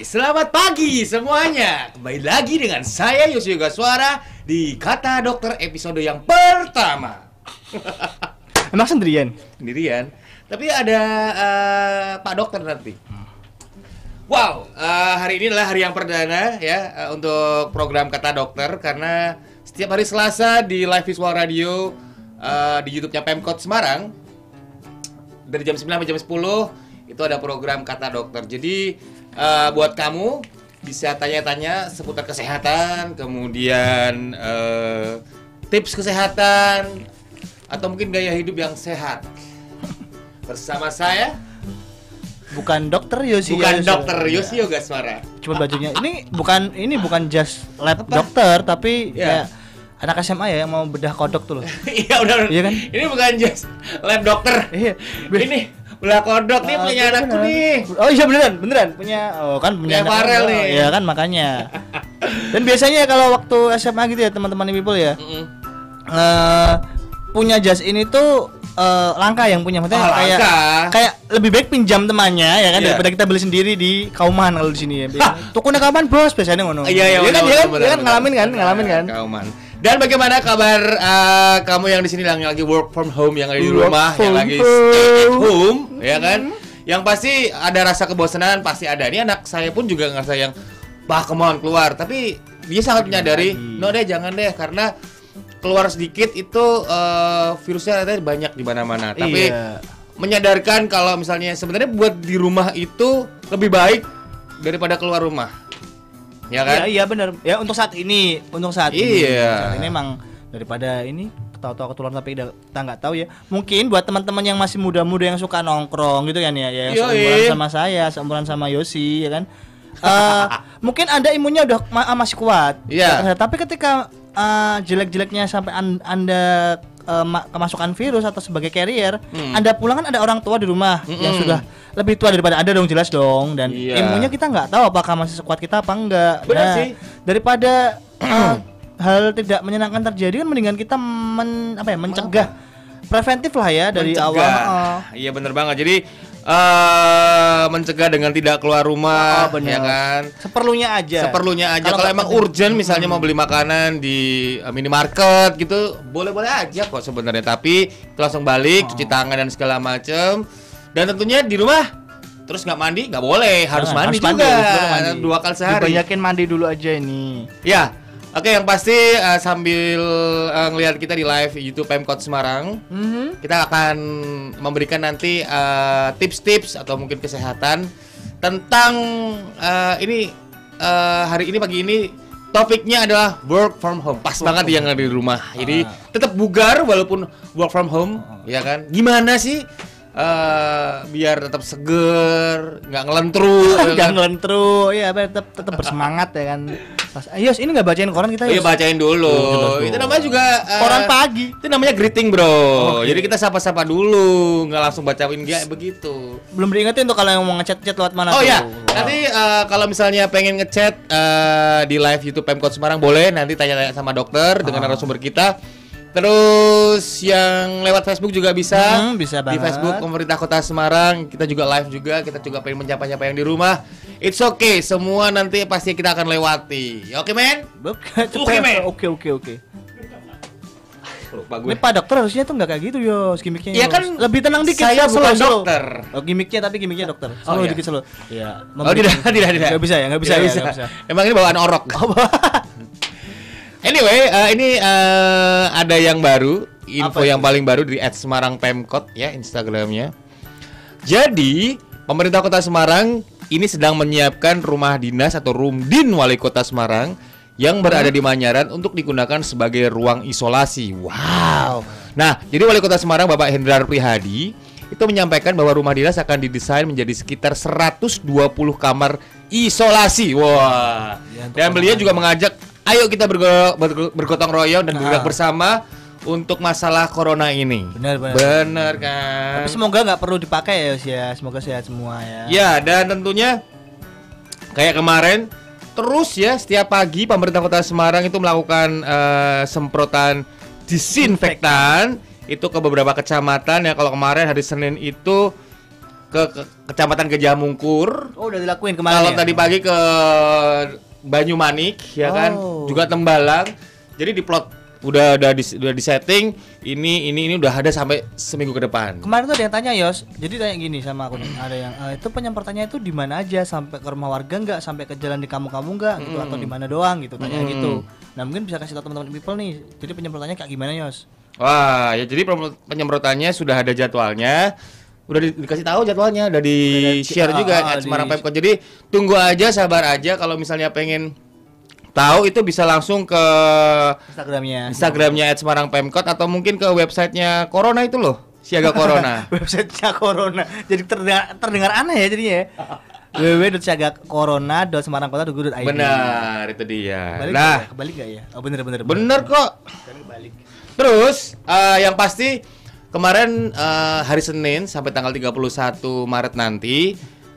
Hai, selamat pagi semuanya. Kembali lagi dengan saya Yosio Gaswara di Kata Dokter episode yang pertama. Emang sendirian? Sendirian, tapi ada eh, Pak Dokter nanti. Wow, eh, hari ini adalah hari yang perdana ya eh, untuk program Kata Dokter karena setiap hari Selasa di Live Visual Radio eh, di YouTube-nya Pemkot Semarang dari jam 9 sampai jam 10 itu ada program Kata Dokter. Jadi eh, buat kamu bisa tanya-tanya seputar kesehatan, kemudian eh, tips kesehatan atau mungkin gaya hidup yang sehat. Bersama saya Bukan dokter Yosi. bukan dokter ya. Yosio Gaswara. Cuma bajunya. Ini bukan ini bukan just lab Apa? dokter tapi Ya. kayak anak SMA ya yang mau bedah kodok tuh loh. Iya udah. Iya kan? Ini bukan just lab dokter. Iya. Ini belah kodok nih Ah, punya anakku nih. Oh iya beneran, beneran punya. Oh kan Punya punya anak Farel nih. Iya kan makanya. Dan biasanya kalau waktu SMA gitu ya teman-teman people ya. Eh punya jas ini tuh eh, langka yang punya maksudnya Oh, kayak langka. kayak lebih baik pinjam temannya ya kan Iya. daripada kita beli sendiri di Kauman kalau di sini ya. Tukunya kapan bos biasanya ngono. Iya iya kan, iya kan, benar, Iya kan ngalamin kan, ngalamin kan. Kauman. Dan bagaimana kabar eh, kamu yang di sini yang lagi work from home, yang lagi di rumah, yang lagi stay at home. home, ya kan? Yang pasti ada rasa kebosanan pasti ada. Ini anak saya pun juga ngerasa yang bah kemauan keluar, tapi dia sangat menyadari, no deh jangan deh karena keluar sedikit itu eh, virusnya ada banyak di mana-mana. Tapi Iya. menyadarkan kalau misalnya sebenarnya buat di rumah itu lebih baik daripada keluar rumah. Ya kan? Iya iya benar. Ya untuk saat ini, untuk saat Iya. ini. Saat ini emang daripada ini tahu-tahu ketularan tapi kita nggak tahu ya. Mungkin buat teman-teman yang masih muda-muda yang suka nongkrong gitu kan ya, ya yang Yoi. seumuran sama saya, seumuran sama Yosi ya kan. Eh mungkin Anda imunnya udah ma- masih kuat. Iya. Ya, tapi ketika eh, jelek-jeleknya sampai an- Anda eh, ma- kemasukan virus atau sebagai carrier, Hmm. Anda pulang kan ada orang tua di rumah yang Mm-mm. sudah lebih tua daripada Anda dong jelas dong dan Iya. imunnya kita nggak tahu apakah masih sekuat kita apa enggak. Benar Nah, sih. Daripada uh, hal tidak menyenangkan terjadi kan mendingan kita men, apa ya mencegah preventif lah ya dari Mencegah. awal. uh, Iya bener banget. Jadi eh mencegah dengan tidak keluar rumah, Oh, bener. ya kan? seperlunya aja. Seperlunya aja. Kalau emang urgent, misalnya mau beli makanan di eh, minimarket gitu, boleh-boleh aja kok sebenarnya. Tapi langsung balik, cuci tangan dan segala macem. Dan tentunya di rumah terus nggak mandi nggak boleh, harus Nah, mandi harus juga harus mandi. dua kali sehari. Dibanyakin mandi dulu aja ini. Ya, oke yang pasti eh, sambil eh, ngelihat kita di live YouTube Pemkot Semarang, Mhm. kita akan memberikan nanti eh, tips-tips atau mungkin kesehatan tentang eh, ini eh, hari ini pagi ini topiknya adalah work from home. Pas banget yang ada di rumah. Jadi tetap bugar walaupun work from home, ya kan? Gimana sih eh, biar tetap seger, nggak ngelentru, ya kan? Jangan ngelentru, ya tetap tetap bersemangat ya kan. Pas, Ayos, ini nggak bacain koran kita Iya Yos? bacain dulu. Tuh. Itu namanya juga eh, Koran pagi. Itu namanya greeting, Bro. Oke. Jadi kita sapa-sapa dulu, nggak langsung bacain kayak begitu. Belum diingetin tuh kalau yang mau ngechat-chat lewat mana Oh tuh. ya, Wow. nanti eh, kalau misalnya pengen ngechat eh, di live YouTube Pemkot Semarang boleh nanti tanya-tanya sama dokter dengan Ah. narasumber kita. Terus yang lewat Facebook juga bisa. Hmm, bisa Di banget. Facebook Pemerintah Kota Semarang, kita juga live juga, kita juga pengen menyapa-nyapa yang di rumah. It's okay, semua nanti pasti kita akan lewati. Oke, men? Oke, Oke, men. Oke, oke, oke. Lupa Ini Pak Dokter harusnya tuh nggak kayak gitu Yos gimmicknya Iya kan, lebih tenang dikit saya slow, bukan slow. dokter. Oh gimmicknya tapi gimmicknya dokter Oh, Slow iya. dikit slow Iya Oh tidak, tidak, tidak. Nggak bisa ya, nggak bisa Tidak ya, nggak bisa. Emang ini bawaan orok. anyway, eh, ini eh, ada yang baru, info yang paling baru di @semarang Pemkot ya Instagramnya. Jadi pemerintah Kota Semarang ini sedang menyiapkan rumah dinas atau rumdin wali Kota Semarang yang berada di Manyaran untuk digunakan sebagai ruang isolasi. Wow. Nah, jadi wali Kota Semarang Bapak Hendrar Prihadi itu menyampaikan bahwa rumah dinas akan didesain menjadi sekitar 120 kamar isolasi. Wah. Ya, untuk Dan beliau juga mengajak ayo kita bergo- bergo- bergotong royong dan Nah. bergerak bersama untuk masalah corona ini. Benar, benar. Benar kan? Tapi semoga nggak perlu dipakai ya Yos ya Semoga sehat semua ya Ya, dan tentunya kayak kemarin terus ya setiap pagi pemerintah Kota Semarang itu melakukan eh, semprotan disinfektan itu ke beberapa kecamatan ya kalau kemarin hari Senin itu ke, ke Kecamatan Gejah Mungkur. Oh, udah dilakuin kemarin. Kalau ya? tadi pagi ke Banyumanik ya kan, Oh. juga Tembalang. Jadi di plot udah udah di udah di setting ini ini ini udah ada sampai seminggu ke depan. Kemarin tuh ada yang tanya Yos, jadi tanya gini sama aku nih, ada yang "Eh, itu penyemprotannya itu di mana aja, sampai ke rumah warga nggak, sampai ke jalan di kampung-kampung nggak, gitu atau di mana doang gitu, tanya Hmm. gitu. Nah mungkin bisa kasih tahu teman-teman people nih, jadi penyemprotannya kayak gimana Yos? Wah, ya jadi penyemprotannya sudah ada jadwalnya. Udah di- dikasih tahu jadwalnya, udah di share ah, juga ah, at di- Semarang Pemkot. Jadi tunggu aja, sabar aja kalau misalnya pengen tahu itu bisa langsung ke Instagramnya. Instagramnya at Semarang Pemkot atau mungkin ke websitenya Corona itu loh, Siaga Corona. Websitenya Corona, jadi terdengar, terdengar aneh ya jadinya ya. www.siagacorona.semarangkota.go.id Benar, itu dia. Balik nah, ya? Kebalik nggak ya? Oh bener bener. bener kok. Sekarang balik. Terus eh, yang pasti kemarin eh, hari Senin sampai tanggal 31 Maret nanti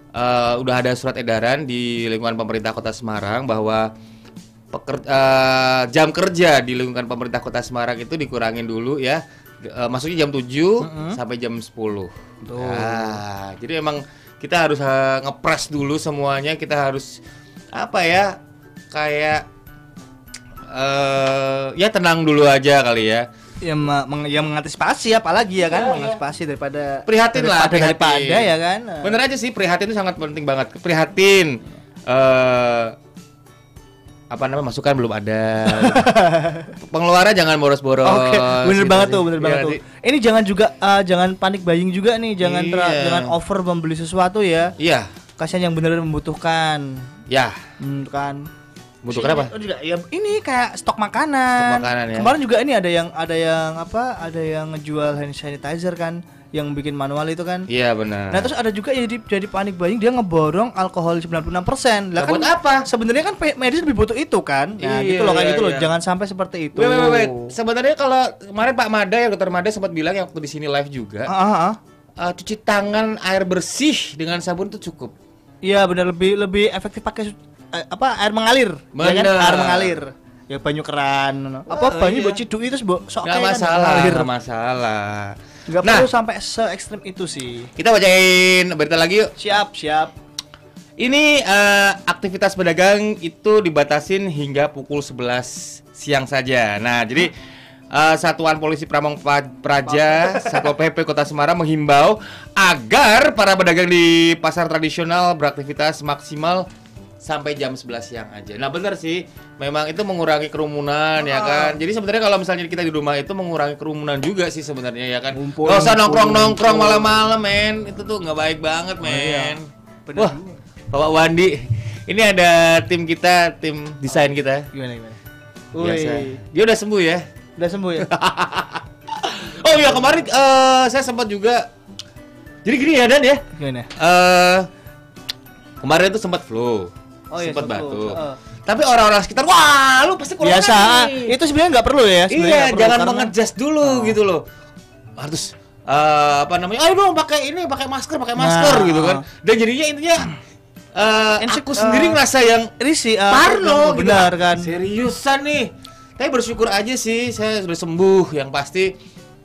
eh, udah ada surat edaran di lingkungan pemerintah Kota Semarang bahwa peker- eh, jam kerja di lingkungan pemerintah Kota Semarang itu dikurangin dulu ya. Eh, masuknya jam 7 sampai jam 10. Tuh. Nah, jadi emang kita harus eh, ngepres dulu semuanya, kita harus apa ya? Kayak eh ya tenang dulu aja kali ya. Ya, ma- meng- ya mengantisipasi apalagi ya kan, Oh, iya. mengantisipasi daripada prihatin lah daripada, prihatin. daripada ya kan. bener aja sih prihatin itu sangat penting banget prihatin eh apa namanya masukan belum ada pengeluaran jangan boros-boros Oke, bener gitu banget sih. tuh, bener Iya banget tuh. Ini jangan juga eh, jangan panik buying juga nih, jangan ter- Iya. jangan over membeli sesuatu ya. iya Kasihan yang benar-benar membutuhkan. ya Hmm, kan. Butuhkan apa Oh, juga ya ini kayak stok makanan. Stok makanan, ya. Kemarin juga ini ada yang ada yang apa? Ada yang ngejual hand sanitizer kan, yang bikin manual itu kan. iya benar Nah, terus ada juga yang jadi jadi panik buying dia ngeborong alkohol 96%. Lah Nah, buat apa? Sebenarnya kan medis lebih butuh itu kan. Nah, Iya, gitu loh kayak iya, gitu loh. iya. Jangan sampai seperti itu. Wait, wait, wait. Sebenarnya kalau kemarin Pak Mada yang dokter Mada sempat bilang yang waktu di sini live juga, ah, ah. eh, cuci tangan air bersih dengan sabun itu cukup. Iya benar lebih lebih efektif pakai eh, apa air mengalir. ya kan? Air mengalir. Ya banyu keran. Apa Oh, banyu iya. buat ciduk itu sebok sok kayak kan masalah, mengalir. nggak masalah. Nggak Nah. perlu sampai se ekstrim itu sih. Kita bacain berita lagi yuk. Siap, siap. Ini eh, aktivitas pedagang itu dibatasin hingga pukul 11 siang saja. Nah, jadi eh, Satuan Polisi Pramong Praja Satpol PP Kota Semarang menghimbau agar para pedagang di pasar tradisional beraktivitas maksimal sampai jam 11 siang aja. Nah, benar sih. Memang itu mengurangi kerumunan ya kan. Jadi sebenarnya kalau misalnya kita di rumah itu mengurangi kerumunan juga sih sebenarnya ya kan. Ngumpul, Gak usah ngumpul, nongkrong-nongkrong ngumpul. malam-malam, men. Itu tuh nggak baik banget, men. iya. Bener Wah, Bapak Wandi, ini ada tim kita, tim desain kita. Gimana gimana? Biasa. Dia udah sembuh ya. udah sembuh ya? Oh iya kemarin eh, saya sempat juga. Jadi gini ya Dan ya. Gimana? Eh kemarin itu sempat flu, Oh iya, sempat batuk. Heeh. Tapi orang-orang sekitar, wah lu pasti corona Biasa. nih." Itu sebenarnya nggak perlu ya, Iya, perlu, jangan karena- mengejas dulu gitu loh. Harus eh, apa namanya? Ayo dong pakai ini, pakai masker, pakai masker Nah. gitu kan. Dan jadinya intinya eh Insek- aku sendiri eh, ngerasa yang Risi, ah, Parno gitu. benar kan? Seriusan nih. Tapi bersyukur aja sih saya sudah sembuh. Yang pasti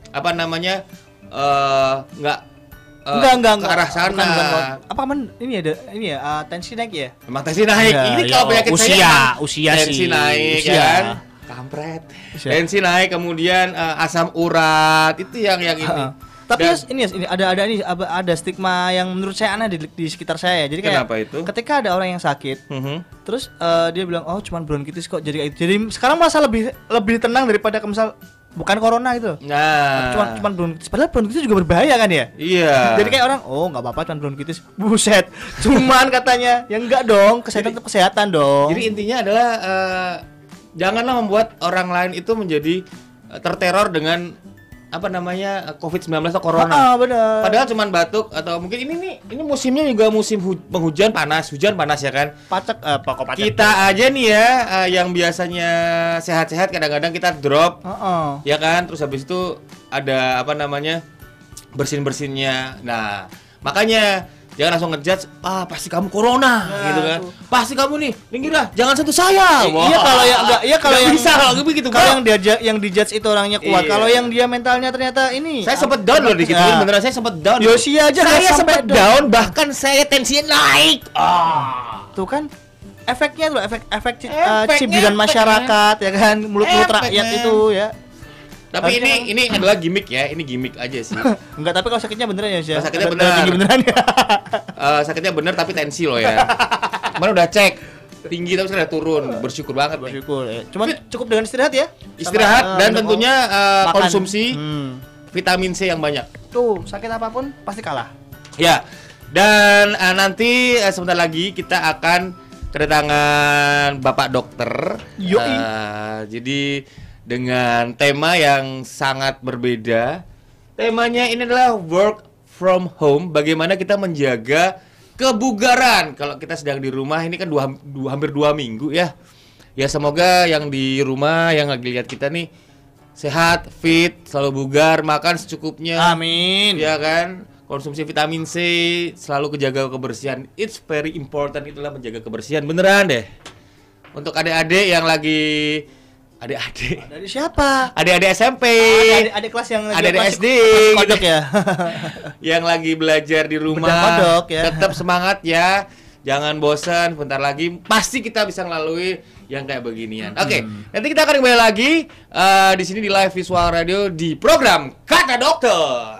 apa namanya? eh nggak eh, enggak enggak ke enggak arah sana. Bukan, bukan, bukan. apa kan ini ada ini ya ah, tensi naik ya Emang tensi naik. Ya, Ini ya, kalau penyakit usia, saya usia tensi sih. naik Usia. kan. Kampret. Usia. Tensi naik kemudian eh, asam urat itu yang yang ini. Tapi Dan- ini ini ada ada ini ada, stigma yang menurut saya aneh di, di sekitar saya. Jadi kayak Kenapa itu? ketika ada orang yang sakit, Mhm. terus eh, dia bilang oh cuman bronkitis kok jadi. Jadi sekarang masa lebih lebih tenang daripada ke misal bukan corona itu. Nah. Cuman cuman bronkitis. Padahal bronkitis juga berbahaya kan ya? Iya. Jadi kayak orang, oh nggak apa-apa cuman bronkitis. Buset, cuman katanya, ya enggak dong, kesehatan tetap kesehatan dong. Jadi intinya adalah eh, janganlah membuat orang lain itu menjadi eh, terteror dengan apa namanya eh, COVID-19 atau corona. Ah, benar. Padahal cuman batuk atau mungkin ini nih ini musimnya juga musim hu- penghujan panas, hujan panas ya kan. pacek eh, pokok pacek. Kita aja nih ya eh, yang biasanya sehat-sehat kadang-kadang kita drop Heeh. ya kan. Terus habis itu ada apa namanya bersin-bersinnya. Nah, makanya Jangan langsung ngejudge, ah pasti kamu corona Nah, gitu kan. tuh. Pasti kamu nih, minggirlah, jangan sentuh saya. I- iya kalau yang enggak iya kalau yang bisa kalau begitu. kalau yang dia yang dijudge itu orangnya kuat. Iya. Kalau yang dia mentalnya ternyata ini Saya sempat down loh dikit Nah. beneran saya sempat down. Yosia aja saya sampai sempat down bahkan saya tensinya naik. Ah. tuh kan efeknya tuh efek efek Efeknya, eh, cibiran efeknya. masyarakat ya kan mulut-mulut rakyat itu ya Tapi ini kan- ini adalah gimmick ya, ini gimmick aja sih. enggak tapi kalau sakitnya beneran ya sih sakitnya beneran. tinggi beneran ya Eh, sakitnya bener tapi tensi loh ya. Kemarin udah cek tinggi tapi sekarang turun. Bersyukur banget. nih. bersyukur ya cuman cukup dengan istirahat ya Istirahat Sama, eh, dan minum tentunya eh, makan. konsumsi Hmm. vitamin C yang banyak. tuh sakit apa pun pasti kalah Ya. Dan eh, nanti eh, sebentar lagi kita akan kedatangan Bapak Dokter. Yoi. Eh, jadi dengan tema yang sangat berbeda. Temanya ini adalah work from home. Bagaimana kita menjaga kebugaran kalau kita sedang di rumah. Ini kan dua, dua- hampir dua minggu ya. Ya semoga yang di rumah yang lagi lihat kita nih sehat, fit, selalu bugar, makan secukupnya. amin Ya kan? Konsumsi vitamin C, selalu kejaga kebersihan. It's very important itulah menjaga kebersihan beneran deh. Untuk adik-adik yang lagi adik-adik, dari siapa? Adik-adik SMP, adik, adik kelas yang lagi Adik-adik kelas- SD, kodok ya. Yang lagi belajar di rumah, kodok, ya. tetap semangat ya. Jangan bosan, bentar lagi pasti kita bisa melalui yang kayak beginian. Oke, nanti kita akan kembali lagi eh, di sini di live visual radio di program Kata Dokter.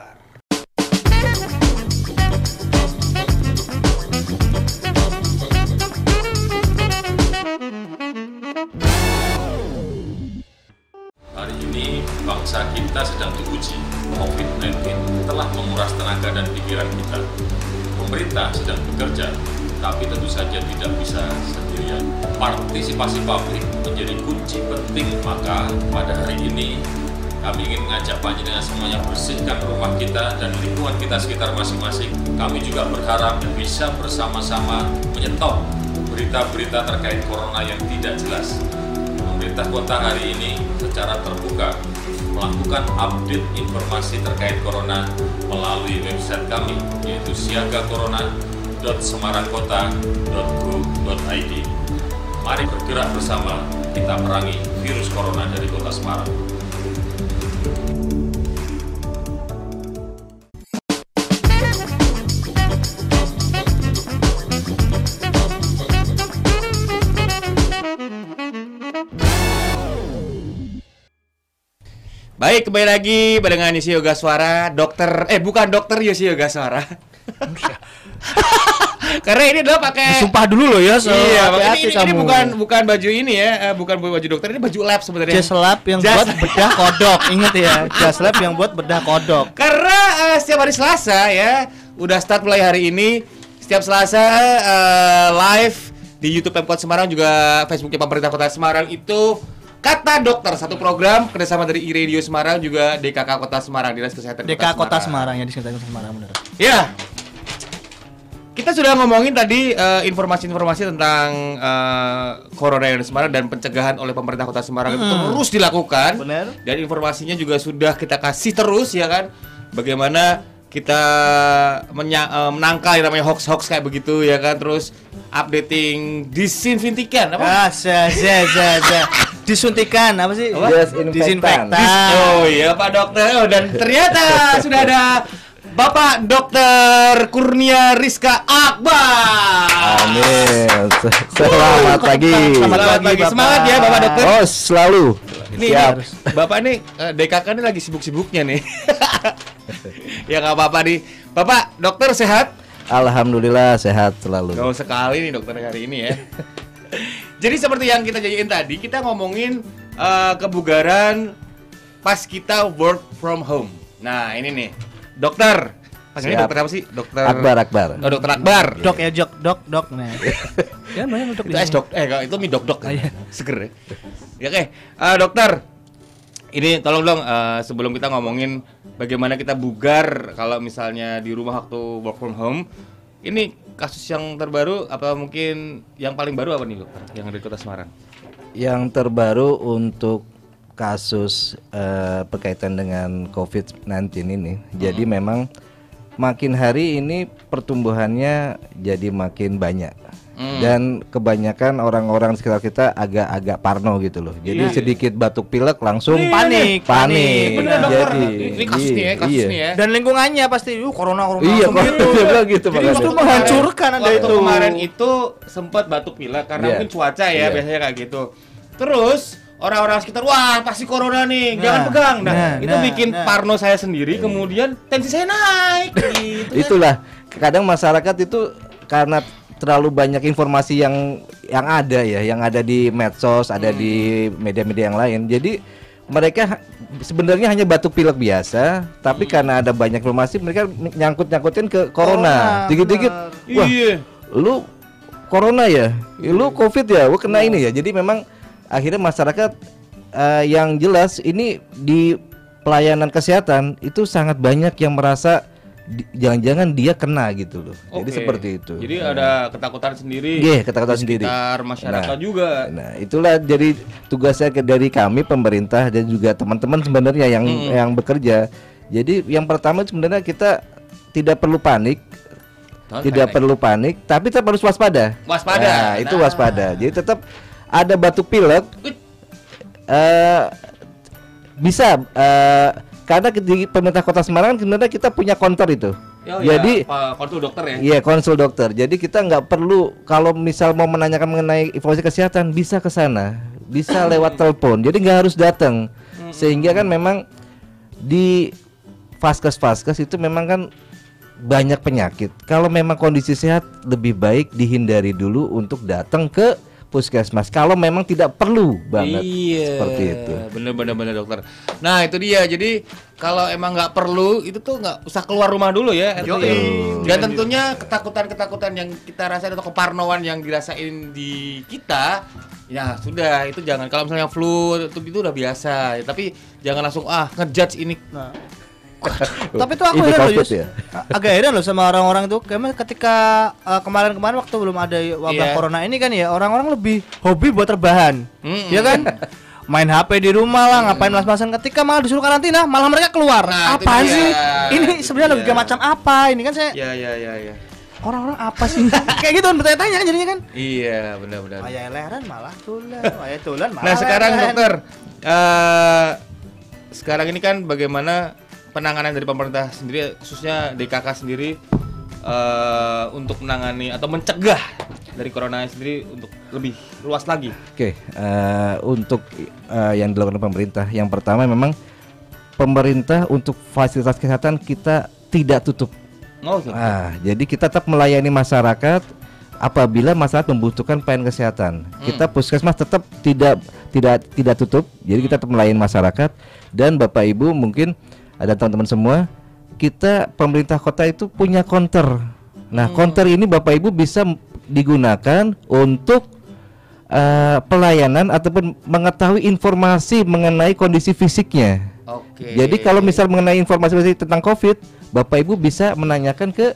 Kita sedang diuji. COVID-19 telah menguras tenaga dan pikiran kita. Pemerintah sedang bekerja, tapi tentu saja tidak bisa sendirian. Partisipasi publik menjadi kunci penting, maka pada hari ini kami ingin mengajak panjenengan semuanya bersihkan rumah kita dan lingkungan kita sekitar masing-masing. Kami juga berharap bisa bersama-sama menyetop berita-berita terkait corona yang tidak jelas pemerintah kota hari ini secara terbuka melakukan update informasi terkait corona melalui website kami yaitu siagacorona.semarangkota.go.id. Mari bergerak bersama kita perangi virus corona dari kota Semarang. Baik, kembali lagi barengan Yosi Yoga Suara, dokter eh bukan dokter Yosi Yoga Suara. Karena ini adalah pakai sumpah dulu loh ya so Iya, ini, ini, ini bukan bukan baju ini ya, eh, bukan baju dokter, ini baju lab sebenarnya. Jas lab yang Jas- buat bedah kodok inget ya jas lab yang buat bedah kodok Karena eh, setiap hari Selasa ya, udah start mulai hari ini, setiap Selasa eh, live di YouTube Pemkot Semarang juga Facebooknya pemerintah Kota Semarang itu Kata Dokter satu program kerjasama dari iRadio Semarang juga DKK Kota Semarang Dinas Kesehatan DK Kota Semarang ya di sekitar Kota Semarang bener Ya. Kita sudah ngomongin tadi eh, informasi-informasi tentang eh, corona yang di Semarang dan pencegahan oleh pemerintah Kota Semarang itu terus dilakukan. Benar. Dan informasinya juga sudah kita kasih terus ya kan. Bagaimana kita menya- eh, menangkal yang namanya hoax-hoax kayak begitu ya kan. Terus updating disinfektan apa? ah za za disuntikan apa sih Apa? Disinfektan. disinfektan Dis- oh iya Pak Dokter. Oh, dan ternyata sudah ada Bapak Dokter Kurnia Rizka Akbar. Amin. Se- Selamat pagi. Selamat, Selamat pagi. Bapak. Semangat ya Bapak Dokter. Oh, selalu. Ini, Siap. ini, Bapak ini eh, DKK ini lagi sibuk-sibuknya nih. ya nggak apa-apa nih. Bapak Dokter sehat? Alhamdulillah sehat selalu. Jauh sekali nih dokter hari ini ya. Jadi seperti yang kita janjiin tadi, kita ngomongin eh, kebugaran pas kita work from home. Nah ini nih, dokter. Panggilnya dokter apa sih? Dokter Akbar Akbar. Oh, dokter Akbar. dok ya jok dok dok nah ya banyak dok Itu es dok, eh itu mie dok dok, Oh, iya. seger ya. Ya oke, Eh, dokter. Ini tolong dong eh, sebelum kita ngomongin bagaimana kita bugar kalau misalnya di rumah waktu work from home. Ini kasus yang terbaru apa mungkin yang paling baru apa nih dokter? Yang ada di Kota Semarang? Yang terbaru untuk kasus eh, berkaitan dengan COVID-19 ini. Jadi memang makin hari ini pertumbuhannya jadi makin banyak. Hmm. Dan kebanyakan orang-orang sekitar kita agak-agak parno gitu loh. Jadi sedikit batuk pilek langsung Panik, panik. panik. Bener, dokter. Jadi Ini kasus nih ya, kasus iya. nih ya. Dan lingkungannya pasti, uh corona corona Iya, gitu. gitu Jadi justru menghancurkan waktu itu. kemarin itu sempat batuk pilek karena Iya. mungkin cuaca ya Iya. biasanya kayak gitu. Terus orang-orang sekitar wah pasti corona nih, Nah, jangan pegang. Nah, nah, itu nah, bikin nah. parno saya sendiri, kemudian tensi saya naik gitu. kan. Itulah kadang masyarakat itu karena terlalu banyak informasi yang yang ada ya, yang ada di medsos, ada di media-media yang lain. Jadi mereka sebenarnya hanya batuk pilek biasa, tapi karena ada banyak informasi mereka nyangkut-nyangkutin ke corona. Dikit-dikit, wah, Iya. lu corona ya, lu covid ya, lu kena ini ya. Jadi memang akhirnya masyarakat eh, yang jelas ini di pelayanan kesehatan itu sangat banyak yang merasa jangan-jangan dia kena gitu loh. Jadi Oke. seperti itu. Jadi ada ketakutan sendiri. Iya, ketakutan di sendiri. masyarakat Nah. juga. Nah, itulah jadi tugasnya dari kami pemerintah dan juga teman-teman sebenarnya yang Hmm. yang bekerja. Jadi yang pertama sebenarnya kita tidak perlu panik, tidak panik. perlu panik, tapi tetap harus waspada. Waspada. Nah, itu Nah. waspada. Jadi tetap ada batuk pilek. eh bisa eh karena di pemerintah Kota Semarang sebenarnya kita punya konter itu. Oh, ya, Jadi Pak konsul dokter ya. Iya konsul dokter. Jadi kita nggak perlu kalau misal mau menanyakan mengenai informasi kesehatan bisa ke sana, bisa lewat telepon. Jadi nggak harus datang. Sehingga kan memang di vaskes-vaskes itu memang kan banyak penyakit. Kalau memang kondisi sehat lebih baik dihindari dulu untuk datang ke puskesmas. Kalau memang tidak perlu banget Iya. seperti itu. Bener bener bener dokter. Nah itu dia. Jadi kalau emang nggak perlu itu tuh nggak usah keluar rumah dulu ya. RT. Yoi. Dan tentunya ketakutan-ketakutan yang kita rasain atau keparnoan yang dirasain di kita, ya sudah itu jangan. Kalau misalnya flu itu, itu udah biasa. Ya, tapi jangan langsung ah ngejudge ini. Nah. Tapi itu aku heran loh, ya? Agak heran loh sama orang-orang itu. Kayaknya ketika uh, kemarin-kemarin waktu belum ada wabah Iya. corona ini kan ya, orang-orang lebih hobi buat terbahan. Mm-mm. Ya kan? Main HP di rumah lah, ngapain mas-masan ketika malah disuruh karantina, malah mereka keluar. Nah, Apaan sih? Ini sebenarnya logika macam apa? Ini kan saya Ya ya ya ya. orang-orang apa sih? Kayak gitu kan bertanya-tanya kan jadinya kan. Iya benar-benar. Ayah leheran malah tulen, ayah tulen malah. Nah sekarang dokter, eh sekarang ini kan bagaimana penanganan dari pemerintah sendiri, khususnya DKK sendiri eh untuk menangani atau mencegah dari corona sendiri untuk lebih luas lagi. Oke, eh, untuk eh, yang dilakukan pemerintah, yang pertama memang pemerintah untuk fasilitas kesehatan kita tidak tutup. Oh, gitu. Ah, jadi kita tetap melayani masyarakat apabila masyarakat membutuhkan pelayanan kesehatan. Kita puskesmas tetap tidak tidak tidak tutup. Jadi kita tetap melayani masyarakat dan Bapak Ibu mungkin ada teman-teman semua, kita pemerintah kota itu punya konter. Nah, konter ini Bapak Ibu bisa digunakan untuk eh, pelayanan ataupun mengetahui informasi mengenai kondisi fisiknya. Oke. Jadi kalau misal mengenai informasi tentang COVID, Bapak Ibu bisa menanyakan ke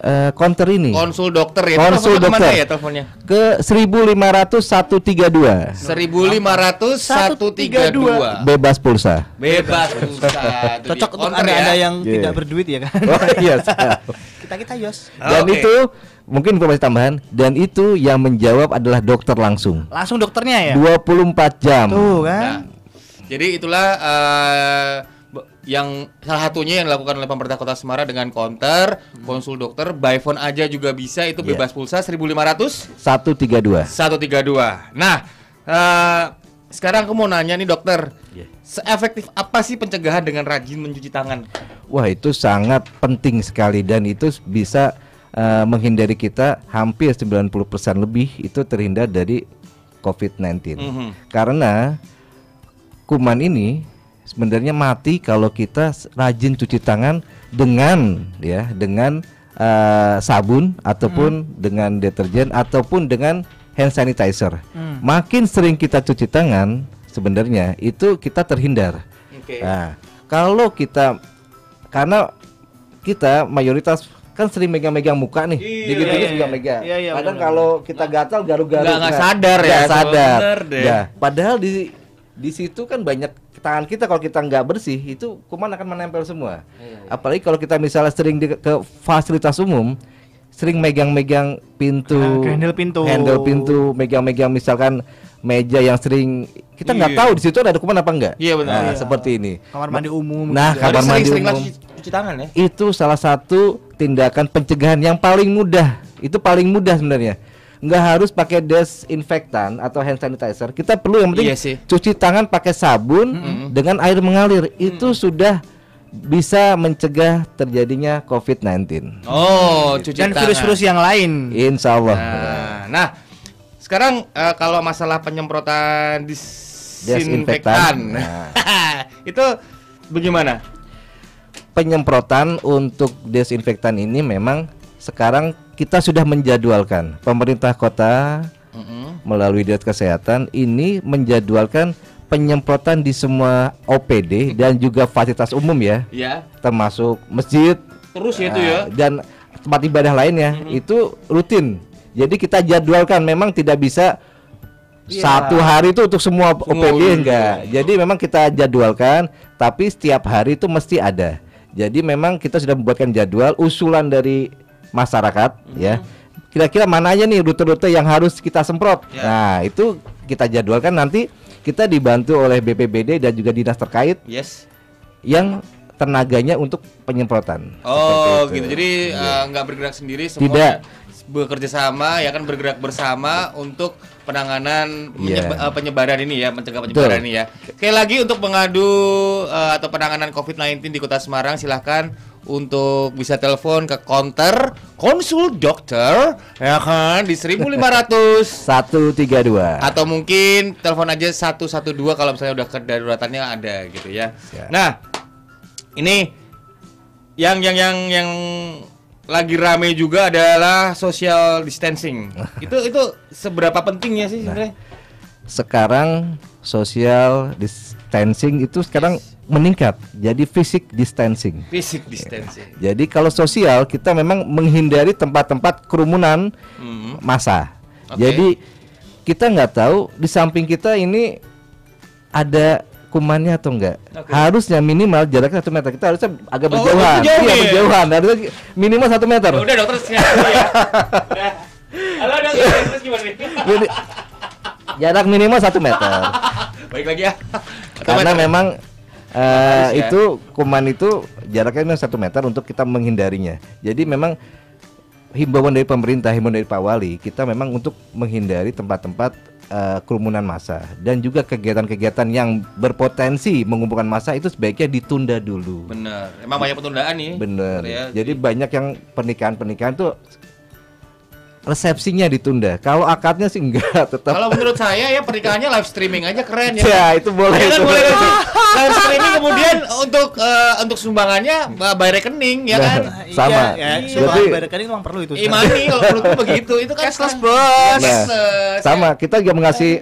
eh, konter ini konsul dokter ya. Konsul Teleponnya ke mana dokter. ya teleponnya? ke 15500 132 1500 132. bebas pulsa. Bebas pulsa. Cocok untuk counter anda-anda ya. yang Iya. tidak berduit ya kan. Oh iya. siap. kita kita yos. Dan Oke. itu mungkin informasi tambahan dan itu yang menjawab adalah dokter langsung. Langsung dokternya ya. 24 jam. Tuh kan. Nah, jadi itulah eh, be- yang salah satunya yang dilakukan oleh pemerintah Kota Semarang dengan counter, konsul dokter, by phone aja juga bisa itu Iya. bebas pulsa 1500 132. 132. Nah, eh, sekarang aku mau nanya nih dokter, Iya. seefektif apa sih pencegahan dengan rajin mencuci tangan? Wah, itu sangat penting sekali dan itu bisa eh, menghindari kita hampir 90% lebih itu terhindar dari COVID-19. Mhm. Karena kuman ini sebenarnya mati kalau kita rajin cuci tangan dengan ya dengan eh, sabun ataupun dengan deterjen ataupun dengan hand sanitizer. Makin sering kita cuci tangan sebenarnya itu kita terhindar. Oke. Nah, kalau kita karena kita mayoritas kan sering megang-megang muka nih, Iya, iya, juga iya. megang. Iya, iya, Kadang kalau kita gatal garu-garu. Nggak- Nah, sadar ya, nggak sadar. Nah, padahal di di situ kan banyak tangan kita kalau kita nggak bersih itu kuman akan menempel semua. Iya, Apalagi kalau kita misalnya sering di, ke fasilitas umum, sering megang-megang pintu, Nah, handle pintu. handle pintu, megang-megang misalkan meja yang sering kita nggak Iya. tahu di situ ada kuman apa enggak. Iya, benar. Nah, Iya. seperti ini. Kamar mandi umum. Nah, juga. kamar mandi umum. cuci, cuci tangan ya. Itu salah satu tindakan pencegahan yang paling mudah. Itu paling mudah sebenarnya. Nggak harus pakai desinfektan atau hand sanitizer. Kita perlu yang penting Iya sih. cuci tangan pakai sabun dengan air mengalir. Itu sudah bisa mencegah terjadinya COVID-19. Oh, cuci dan virus-virus yang lain. Insya Allah. Nah, nah, sekarang eh, kalau masalah penyemprotan disinfektan, Desinfektan, nah. itu bagaimana? Penyemprotan untuk desinfektan ini memang sekarang kita sudah menjadwalkan. Pemerintah kota melalui dinas kesehatan ini menjadwalkan penyemprotan di semua OPD dan juga fasilitas umum ya, Ya, termasuk masjid terus ya itu ah, ya. dan tempat ibadah lainnya itu rutin. Jadi kita jadwalkan memang tidak bisa Iya. satu hari itu untuk semua, Semua OPD iya. enggak. Jadi memang kita jadwalkan tapi setiap hari itu mesti ada. Jadi memang kita sudah membuatkan jadwal usulan dari masyarakat ya. Kira-kira mana aja nih rute-rute yang harus kita semprot. Ya. Nah, itu kita jadwalkan nanti kita dibantu oleh BPBD dan juga dinas terkait Yes. yang tenaganya untuk penyemprotan. Oh, gitu. Jadi Iya. eh, nggak bergerak sendiri, semua Tidak. bekerja sama ya kan bergerak bersama untuk penanganan menyeba- Iya. eh, penyebaran ini ya, mencegah penyebaran ini ya. Sekali lagi untuk mengadu eh, atau penanganan COVID-19 di Kota Semarang silahkan untuk bisa telepon ke counter konsul dokter ya kan di 1500 132. atau mungkin telepon aja 112 kalau misalnya udah kedaruratannya ada gitu ya. Ya. Nah, ini yang yang yang yang lagi rame juga adalah social distancing. itu itu seberapa pentingnya sih sebenarnya? Sekarang social distancing itu sekarang meningkat jadi fisik distancing. Physic distancing. Jadi kalau sosial kita memang menghindari tempat-tempat kerumunan Hmm. massa. Oke. Jadi kita nggak tahu di samping kita ini ada kumannya atau enggak. Oke. Harusnya minimal jaraknya satu meter. Kita harusnya agak Oh, berjauhan. jauh iya ya? berjauhan. Harusnya minimal satu meter. Ya udah dokter ya. Udah. Halo dokter, terus gimana nih? Jarak minimal satu meter. Baik lagi ya. Karena memang Harus ya. itu kuman itu jaraknya memang satu meter untuk kita menghindarinya. Jadi memang himbauan dari pemerintah, himbauan dari Pak Wali, kita memang untuk menghindari tempat-tempat eh, kerumunan massa dan juga kegiatan-kegiatan yang berpotensi mengumpulkan massa itu sebaiknya ditunda dulu. Bener. Emang banyak penundaan nih. Bener. ya. Jadi banyak yang pernikahan-pernikahan tuh resepsinya ditunda. Kalau akadnya sih enggak, tetap. Kalau menurut saya ya pernikahannya live streaming aja keren ya. ya itu boleh Ya kan itu. boleh kan sih? Live streaming kemudian untuk eh, untuk sumbangannya uh, by rekening ya Nah, kan. sama. Iya, Iya. Berarti Berarti- rekening memang perlu itu. Imani kalau menurutku begitu itu kan Cashless, bos. Nah, Cashless. sama kita juga mengasih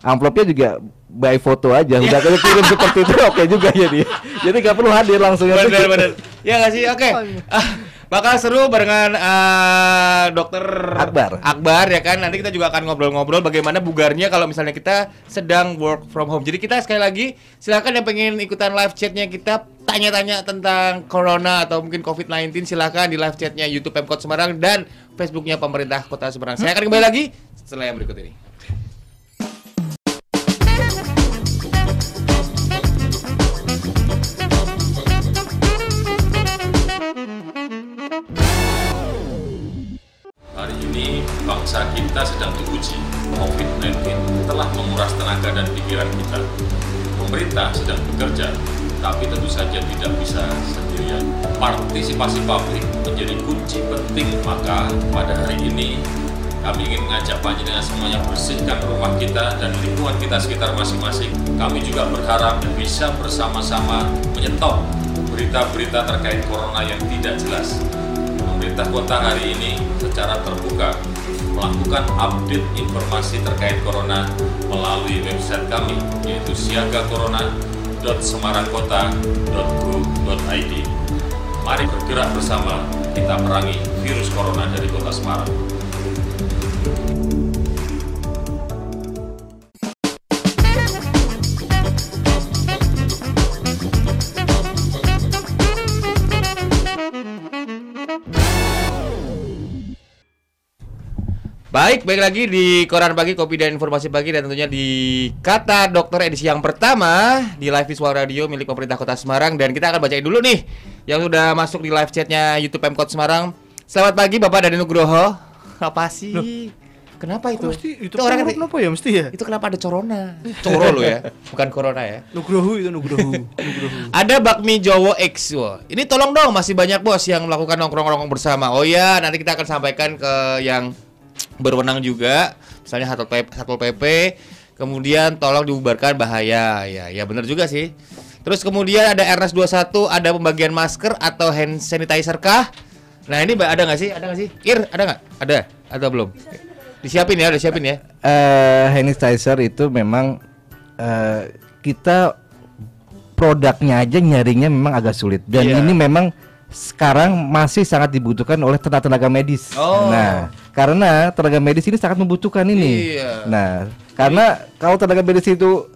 amplopnya juga by foto aja Iya. udah kita kirim seperti itu oke juga jadi jadi nggak perlu hadir langsung ya Bener bener. Ya nggak sih? Oke. Ah, bakal seru barengan eh, dokter Akbar. Akbar ya kan. Nanti kita juga akan ngobrol-ngobrol bagaimana bugarnya kalau misalnya kita sedang work from home. Jadi kita sekali lagi silakan yang pengen ikutan live chatnya kita tanya-tanya tentang corona atau mungkin COVID-19 silakan di live chatnya YouTube Pemkot Semarang dan Facebooknya pemerintah Kota Semarang. Saya akan kembali lagi setelah yang berikut ini. Bangsa kita sedang diuji. COVID-19 telah menguras tenaga dan pikiran kita. Pemerintah sedang bekerja, tapi tentu saja tidak bisa sendirian. Partisipasi publik menjadi kunci penting, maka pada hari ini kami ingin mengajak panjenengan semuanya bersihkan rumah kita dan lingkungan kita sekitar masing-masing. Kami juga berharap bisa bersama-sama menyetop berita-berita terkait corona yang tidak jelas. Pemerintah kota hari ini secara terbuka melakukan update informasi terkait corona melalui website kami yaitu siagacorona.semarangkota.go.id. Mari bergerak bersama kita perangi virus corona dari kota Semarang. Baik, baik lagi di Koran Pagi, Kopi dan Informasi Pagi dan tentunya di Kata Dokter edisi yang pertama di live visual radio milik pemerintah Kota Semarang dan kita akan bacain dulu nih yang sudah masuk di live chatnya YouTube Pemkot Semarang. Selamat pagi Bapak Dani Nugroho. Apa sih? Kenapa itu? Mesti itu orang orang kenapa ya mesti ya? itu kenapa ada corona? Coro lo ya, bukan corona ya. Nugroho itu Nugroho. Nugroho. Ada bakmi Jowo X. Wah, Ini tolong dong masih banyak bos yang melakukan nongkrong-nongkrong bersama. Oh ya, nanti kita akan sampaikan ke yang berwenang juga, misalnya Satpol PP, Satpol PP. Kemudian tolong dibubarkan bahaya. Ya, ya benar juga sih. Terus kemudian ada RS21, ada pembagian masker atau hand sanitizer kah? Nah, ini ada nggak sih? Ada nggak sih? Ir, ada nggak? Ada atau belum? Disiapin ya, udah siapin ya. eh hand sanitizer itu memang eh, kita produknya aja nyarinya memang agak sulit dan Iya. ini memang sekarang masih sangat dibutuhkan oleh tenaga tenaga medis. Oh. Nah, karena tenaga medis ini sangat membutuhkan ini. Iya. Nah, karena kalau tenaga medis itu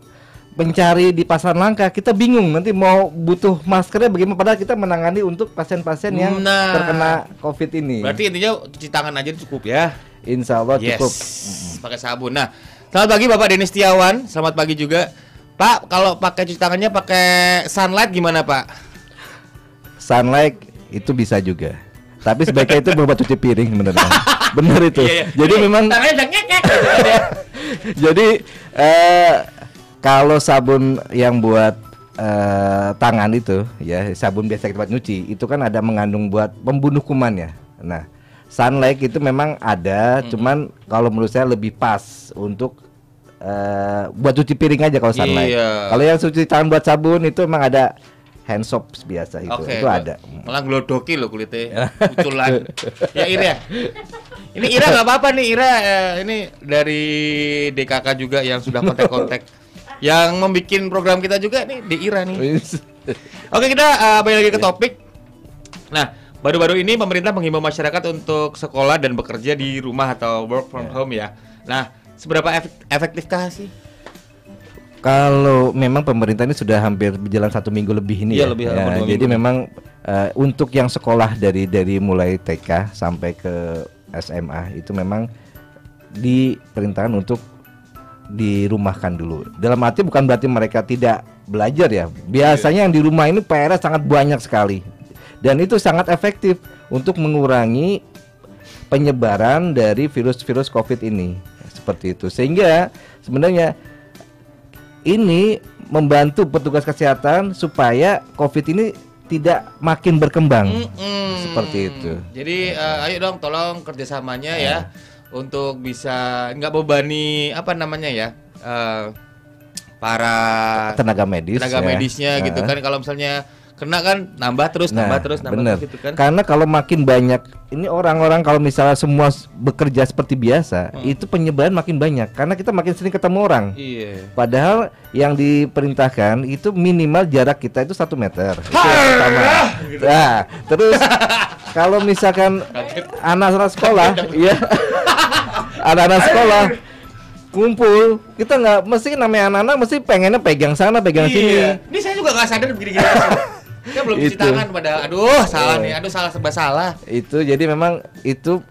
mencari di pasaran langka, kita bingung nanti mau butuh maskernya bagaimana padahal kita menangani untuk pasien-pasien yang Nah. terkena COVID ini. Berarti intinya cuci tangan aja cukup ya. Insya Allah Yes. cukup. Pakai sabun. Nah, selamat pagi Bapak Denis Setiawan. Selamat pagi juga. Pak, kalau pakai cuci tangannya pakai sunlight gimana, Pak? Sunlight itu bisa juga. Tapi sebaiknya itu berupa cuci piring. Bener itu. Iya, iya. Jadi memang kan jadi eh kalau sabun yang buat eh, tangan itu ya sabun biasa kita buat nyuci itu kan ada mengandung buat pembunuh kuman ya. Nah, sunlight itu memang ada, cuman kalau menurut saya lebih pas untuk eh, buat cuci piring aja kalau sunlight. Iya. Kalau yang cuci tangan buat sabun itu memang ada hand biasa itu. Oke. itu ada. Malah glodoki loh kulitnya. Uculan. ya Ira. Ini Ira nggak apa-apa nih Ira eh, ini dari DKK juga yang sudah kontak-kontak. yang membuat program kita juga nih di Ira nih. Oke kita uh, balik lagi ke topik. Nah baru-baru ini pemerintah menghimbau masyarakat untuk sekolah dan bekerja di rumah atau work from home ya. Nah seberapa efek- efektifkah sih? Kalau memang pemerintah ini sudah hampir berjalan satu minggu lebih ini Iya, ya. lebih Ya, jadi minggu. memang eh, untuk yang sekolah dari dari mulai TK sampai ke SMA itu memang diperintahkan untuk dirumahkan dulu. Dalam arti bukan berarti mereka tidak belajar ya. Biasanya yang di rumah ini PR sangat banyak sekali. Dan itu sangat efektif untuk mengurangi penyebaran dari virus-virus Covid ini. Seperti itu. Sehingga sebenarnya ini membantu petugas kesehatan supaya COVID ini tidak makin berkembang. Mm-mm. Seperti itu. Jadi eh, ayo dong tolong kerjasamanya ya untuk bisa nggak bebani apa namanya ya eh, para Tenaga medis. tenaga ya. medisnya gitu Nah. kan kalau misalnya kena kan nambah terus Nah, nambah terus nambah bener. terus gitu kan. Karena kalau makin banyak ini orang-orang kalau misalnya semua bekerja seperti biasa, Hmm. itu penyebaran makin banyak karena kita makin sering ketemu orang. Iya. Padahal yang diperintahkan itu minimal jarak kita itu satu meter. Itu yang pertama. Nah, terus kalau misalkan anak-anak sekolah, ya anak-anak sekolah kumpul, kita nggak mesti namanya anak-anak mesti pengennya pegang sana, pegang sini. Iya. Ini saya juga nggak sadar begini-gini. Saya belum cuci tangan padahal. Aduh, salah nih. Aduh, salah serba salah. Itu jadi memang itu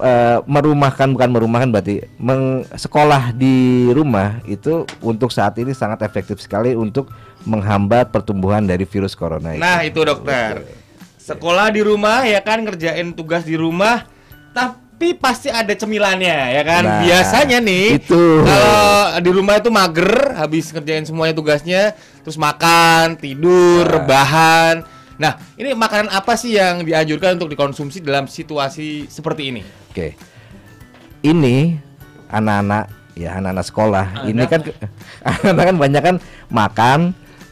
eh, merumahkan bukan merumahkan berarti meng, sekolah di rumah itu untuk saat ini sangat efektif sekali untuk menghambat pertumbuhan dari virus corona itu. Nah, itu dokter. Sekolah di rumah ya kan ngerjain tugas di rumah tapi pasti ada cemilannya ya kan. Nah, Biasanya nih itu. kalau di rumah itu mager habis ngerjain semuanya tugasnya terus makan, tidur, rebahan. Nah, ini makanan apa sih yang dianjurkan untuk dikonsumsi dalam situasi seperti ini? Oke. Ini anak-anak ya anak-anak sekolah. Ini kan anak kan banyak kan makan,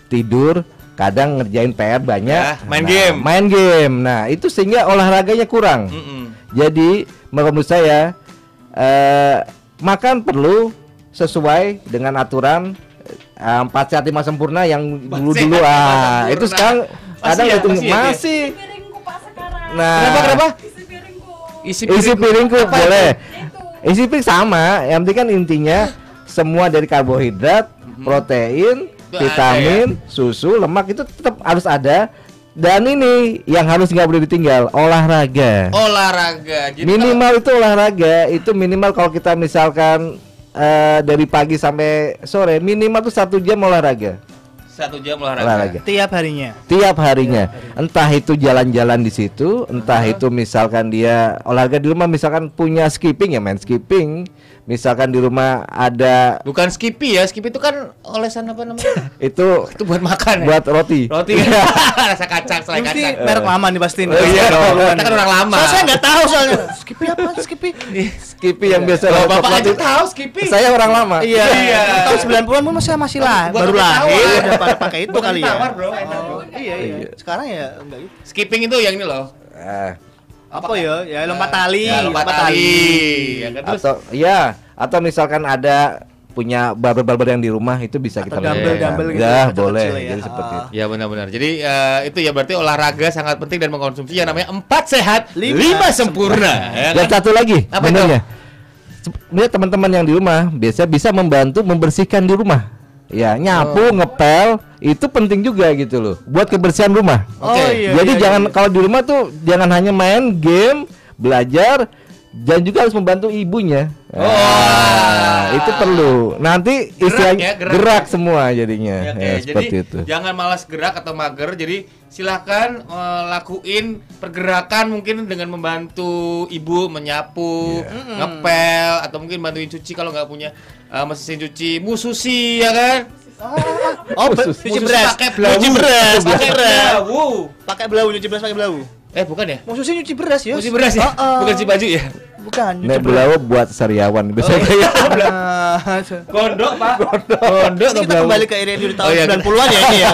tidur, kadang ngerjain PR banyak, Ya, main Nah, game. Main game. Nah, itu sehingga olahraganya kurang. Mm-mm. Jadi menurut saya eh, makan perlu sesuai dengan aturan eh, empat sehat lima sempurna yang dulu dulu ah itu sekarang Masih kadang ya, itu masih ya, masih. Nah. Kenapa kenapa? isi piringku. Isi, isi piringku. Apa boleh. Itu. Isi piring sama yang penting kan intinya semua dari karbohidrat protein Itu ada vitamin susu lemak itu tetap harus ada Dan ini yang harus nggak boleh ditinggal olahraga. Olahraga. Jadi minimal itu olahraga itu minimal kalau kita misalkan eh, dari pagi sampai sore minimal tuh satu jam olahraga. kalau satu jam olahraga. Olahraga. Tiap harinya. Tiap harinya, entah itu jalan-jalan di situ, entah itu misalkan dia olahraga di rumah, misalkan punya skipping ya main skipping, misalkan di rumah ada Bukan Skippy ya, Skippy itu kan olesan apa namanya? itu itu buat makan ya. buat roti. roti rasa kacang, selai Mesti kacang. merek lama nih pasti. Oh iya, kita kan orang lama. Soalnya saya nggak tahu soalnya. Skippy apa? Skippy. Skippy yang biasa Oh, Bapak aja tahu Skippy. Saya orang lama. Iya. Iya. Tahun 90-an mungkin masih masih lah, baru lahir udah pada pakai itu kali ya. Iya, iya. Sekarang ya enggak gitu. Skipping itu yang ini loh. Apa ya? Ya lompat tali, Ya, lompat tali. Ya kan terus atau ya, atau misalkan ada punya barber-barber yang di rumah itu bisa kita Atau dumbbell-dumbbell gitu, Ya, boleh. ya. Jadi seperti Ah. itu. Ya benar-benar. Jadi eh, itu ya berarti olahraga sangat penting dan mengkonsumsi yang namanya empat sehat, lima, Lima sempurna. ya Dan kan? satu lagi, Apa benernya. Sebenarnya teman-teman yang di rumah biasa bisa membantu membersihkan di rumah. Ya, nyapu, ngepel itu penting juga gitu loh buat kebersihan rumah. Oh Oke. iya. Jadi iya, jangan iya. kalau di rumah tuh jangan hanya main game, belajar dan juga harus membantu ibunya. Ah, itu perlu. Nanti Gerak istilahnya ya, gerak, gerak. semua jadinya. Ya, oke. Ya, Jadi seperti itu. jangan malas gerak atau mager. Jadi silahkan eh, lakuin pergerakan mungkin dengan membantu ibu menyapu, Iya. ngepel atau mungkin bantuin cuci kalau nggak punya eh, mesin cuci, mususi ya kan? Oh, be- Khusus. cuci Mususi beras. pakai belau. Cuci beras, pakai. Belau. Pakai belau, nyuci beras pakai belau. Eh bukan ya? Maksudnya nyuci beras ya? Cuci beras ya? Oh, oh. Bukan cuci baju ya? Bukan, nyuci Nek belau buat sariawan Oh, biasanya. iya. Nah, Gondok, Pak. Gondok. Terus kita kembali ke era di tahun Oh, iya, 90-an ya ini ya.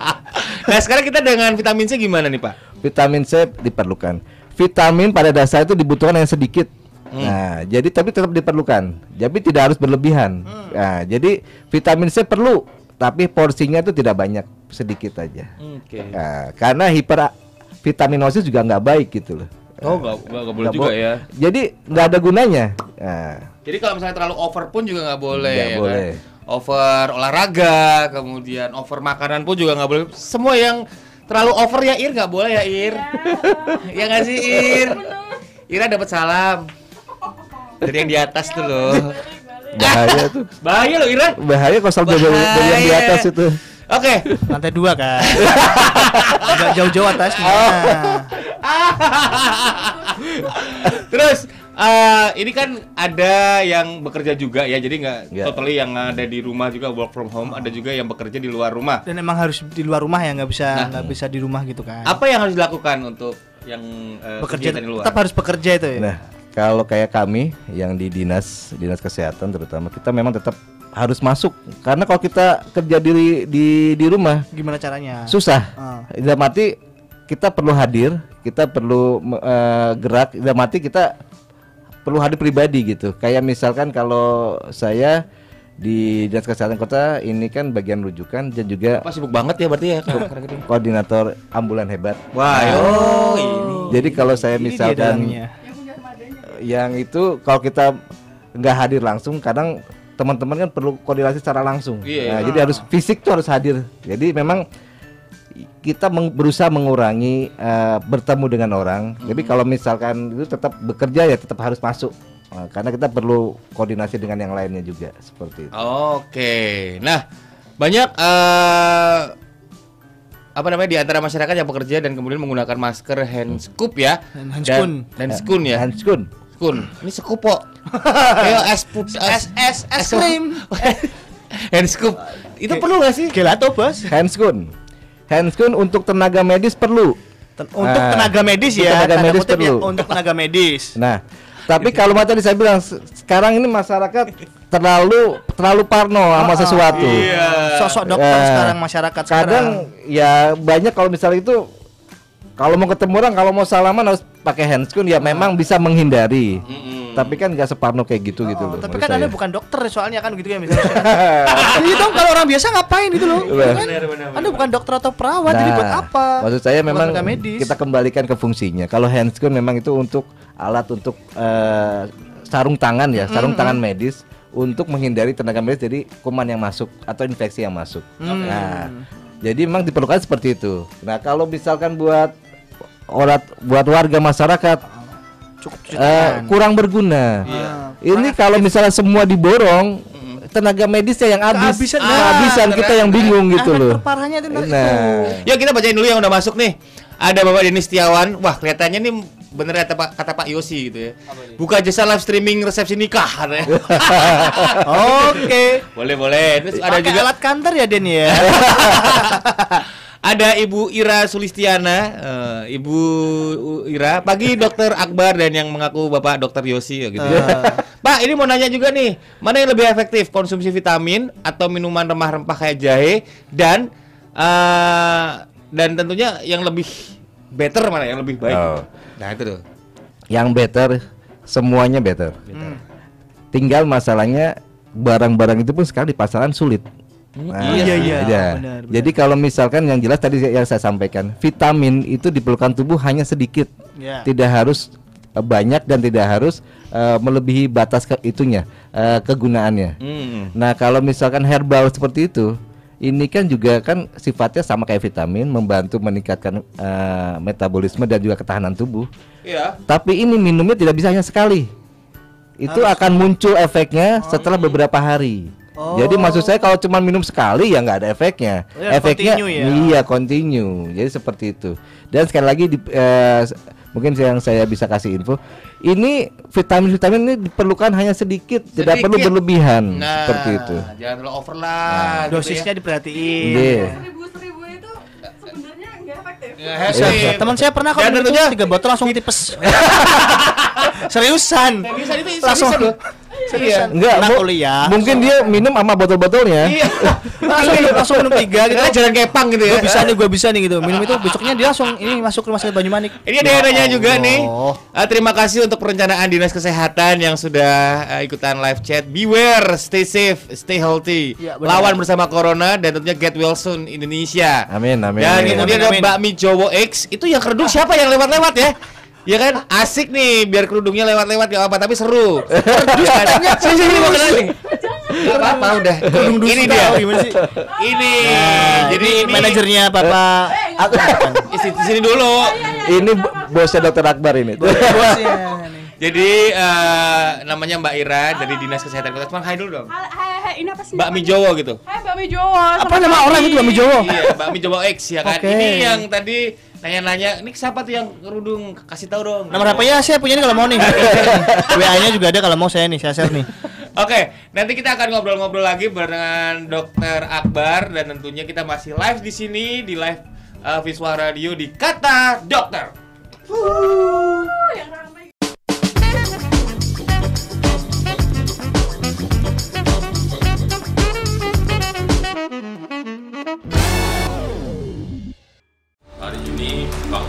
nah, sekarang kita dengan vitamin C gimana nih, Pak? Vitamin C diperlukan. Vitamin pada dasar itu dibutuhkan yang sedikit. Hmm. Nah, jadi tapi tetap diperlukan. Tapi tidak harus berlebihan. Hmm. Nah, jadi vitamin C perlu, tapi porsinya itu tidak banyak, sedikit aja. Oke. Nah, karena hiper vitaminosis juga nggak baik gitu loh. Oh, nggak boleh juga bo- ya. Jadi nggak ada gunanya. Nah, Jadi kalau misalnya terlalu over pun juga nggak boleh. Nggak ya boleh. Kan? Over olahraga, kemudian over makanan pun juga nggak boleh. Semua yang terlalu over ya Ir nggak boleh ya Ir. ya nggak sih Ir? Ira dapat salam dari yang di atas tuh loh. bahaya tuh. Bahaya loh Ira. Bahaya kalau soal dari, dari yang di atas itu. Oke. Lantai dua kan. Jauh-jauh atasnya. Oh. Terus eh, ini kan ada yang bekerja juga ya, jadi nggak Ya. totally yang ada di rumah juga work from home, ada juga yang bekerja di luar rumah. Dan emang harus di luar rumah ya nggak bisa Nah. nggak bisa di rumah gitu kan. Apa yang harus dilakukan untuk yang eh, Bekerja di luar? tetap harus bekerja itu ya. Nah, kalau kayak kami yang di dinas dinas kesehatan terutama kita memang tetap harus masuk karena kalau kita kerja di di di rumah Gimana caranya? susah. Ah. Dalam arti kita perlu hadir, kita perlu eh, gerak, dalam arti kita perlu hadir pribadi gitu. Kayak misalkan kalau saya di dinas kesehatan kota ini kan bagian rujukan dan juga Apa sibuk banget ya berarti ya koordinator ambulan hebat. Wah, Nah, oh ini. Jadi kalau saya Ini dia misalkan. Yang itu kalau kita nggak hadir langsung kadang teman-teman kan perlu koordinasi secara langsung Iya, Nah, jadi harus fisik tuh harus hadir jadi memang kita meng- berusaha mengurangi eh, bertemu dengan orang jadi kalau misalkan itu tetap bekerja ya tetap harus masuk Nah, karena kita perlu koordinasi dengan yang lainnya juga seperti itu Oke. Nah, banyak eh apa namanya di antara masyarakat yang bekerja dan kemudian menggunakan masker hand scoop ya. Dan hand Dan- spoon. Dan spoon ya. Hand spoon. Spoon. Ini scoop kok. Kayak es put Es es es krim. hand scoop. Itu perlu gak sih? Gelato, Bos. hand spoon hand spoon untuk tenaga medis perlu Ten- Untuk Ah, tenaga medis ya, tenaga medis ya, perlu. untuk tenaga medis. Nah, tapi kalau tadi saya bilang se- sekarang ini masyarakat terlalu terlalu parno sama sesuatu. Iya. Sosok dokter Eh, sekarang masyarakat Kadang sekarang. ya banyak kalau misalnya itu kalau mau ketemu orang kalau mau salaman harus pakai handscoon ya memang bisa menghindari. Tapi kan nggak separno kayak gitu gitu Oh, loh. tapi kan saya. Anda bukan dokter soalnya kan gitu ya misalnya. Iya dong kalau orang biasa ngapain gitu loh. Benar. Kan? Anda bukan dokter atau perawat jadi buat Nah, apa? Maksud saya Bukan memang kita kembalikan ke fungsinya. Kalau handscoon memang itu untuk alat untuk eh, sarung tangan ya, sarung tangan medis untuk menghindari tenaga medis jadi kuman yang masuk atau infeksi yang masuk. Hmm. Nah, Jadi memang diperlukan seperti itu. Nah, kalau misalkan buat orang buat warga masyarakat Cukup cuci eh, kurang berguna. Ini kalau misalnya semua diborong, tenaga medisnya yang habis, Kehabisan. kehabisan Ah, kita yang bingung gitu loh. terparahnya itu Nah, itu. Yuk kita bacain dulu yang udah masuk nih. Ada Bapak Denis Setiawan. Wah, kelihatannya nih bener kata Pak kata Pak Yosi gitu ya. Buka jasa live streaming resepsi nikah katanya. Oke. boleh, boleh. Terus ada juga alat kantor ya Den ya. ada Ibu Ira Sulistiana, eh, Ibu Ira, pagi Dokter Akbar dan yang mengaku Bapak Dokter Yosi ya gitu. Pak, ini mau nanya juga nih, mana yang lebih efektif konsumsi vitamin atau minuman remah-rempah kayak jahe dan eh, dan tentunya yang lebih better mana yang lebih baik? Oh. Nah itu tuh. yang better semuanya better. Tinggal masalahnya barang-barang itu pun sekarang di pasaran sulit. Nah, iya, iya, iya. benar, benar. Jadi kalau misalkan yang jelas tadi yang saya sampaikan, vitamin itu diperlukan tubuh hanya sedikit, Ya. tidak harus eh, banyak dan tidak harus eh, melebihi batas ke itunya eh, kegunaannya. Hmm. Nah kalau misalkan herbal seperti itu, ini kan juga kan sifatnya sama kayak vitamin, membantu meningkatkan eh, metabolisme dan juga ketahanan tubuh. Iya. Tapi ini minumnya tidak bisa hanya sekali. Itu akan muncul efeknya setelah beberapa hari. Jadi maksud saya kalau cuma minum sekali ya nggak ada efeknya. Oh ya, efeknya continue ya. iya continue. Jadi seperti itu. Dan sekali lagi di, eh, mungkin yang saya bisa kasih info, ini vitamin-vitamin ini diperlukan hanya sedikit, tidak perlu Sedikit. berlebihan Nah, seperti itu. Jangan terlalu over lah. gitu Dosisnya diperhatiin. Iya. Seribu-seribu itu sebenarnya nggak efektif. ya. Bisa. Teman saya pernah kok Dan minum tentunya- tiga botol langsung tipes. Seriusan. Seriusan itu Langsung. seriusan loh. Iya. Enggak, mu- kuliah. mungkin dia minum sama botol-botolnya. Iya. langsung langsung minum tiga gitu. Kita jalan kepang gitu ya. Gue bisa nih, gue bisa nih gitu. Minum itu besoknya dia langsung ini masuk rumah sakit Banyumanik. Ini ada yang nanya juga nih. Allah. Ah, terima kasih untuk perencanaan Dinas Kesehatan yang sudah ah, ikutan live chat. Beware, stay safe, stay healthy. Iya, benar. Lawan bersama corona dan tentunya get well soon Indonesia. Amin, amin. Dan amin. kemudian ada Amin, amin. bakmi Jowo X. Itu yang kerudung siapa yang lewat-lewat ya? Ya kan asik nih biar kerudungnya lewat-lewat gak apa tapi seru. Terus katanya sini sini mau kenalin. Gak apa-apa udah. Ini dia. Oh, gimana sih? Ini. Jadi ini Manajernya Bapak Di sini- di sini dulu. Ini bo- bosnya dokter Akbar ini. bosnya. Jadi eh, namanya Mbak Ira dari Dinas Kesehatan Kota Semarang. Hai dulu dong. Hai, hai, hai, ini apa sih? Bakmi namanya? Jowo gitu. Hai, bakmi Jowo. Apa nama orang itu Bakmi Jowo? Iya, Bakmi Jowo X ya kan. Oke. Ini yang tadi nanya-nanya, ini siapa tuh yang kerudung? Kasih tahu dong. Nomor HP-nya saya punya nih kalau mau nih. WA-nya juga ada kalau mau saya nih, saya share nih. Oke, nanti kita akan ngobrol-ngobrol lagi dengan Dokter Akbar dan tentunya kita masih live di sini di live uh, Visual Radio di Kata Dokter. Yang ramai.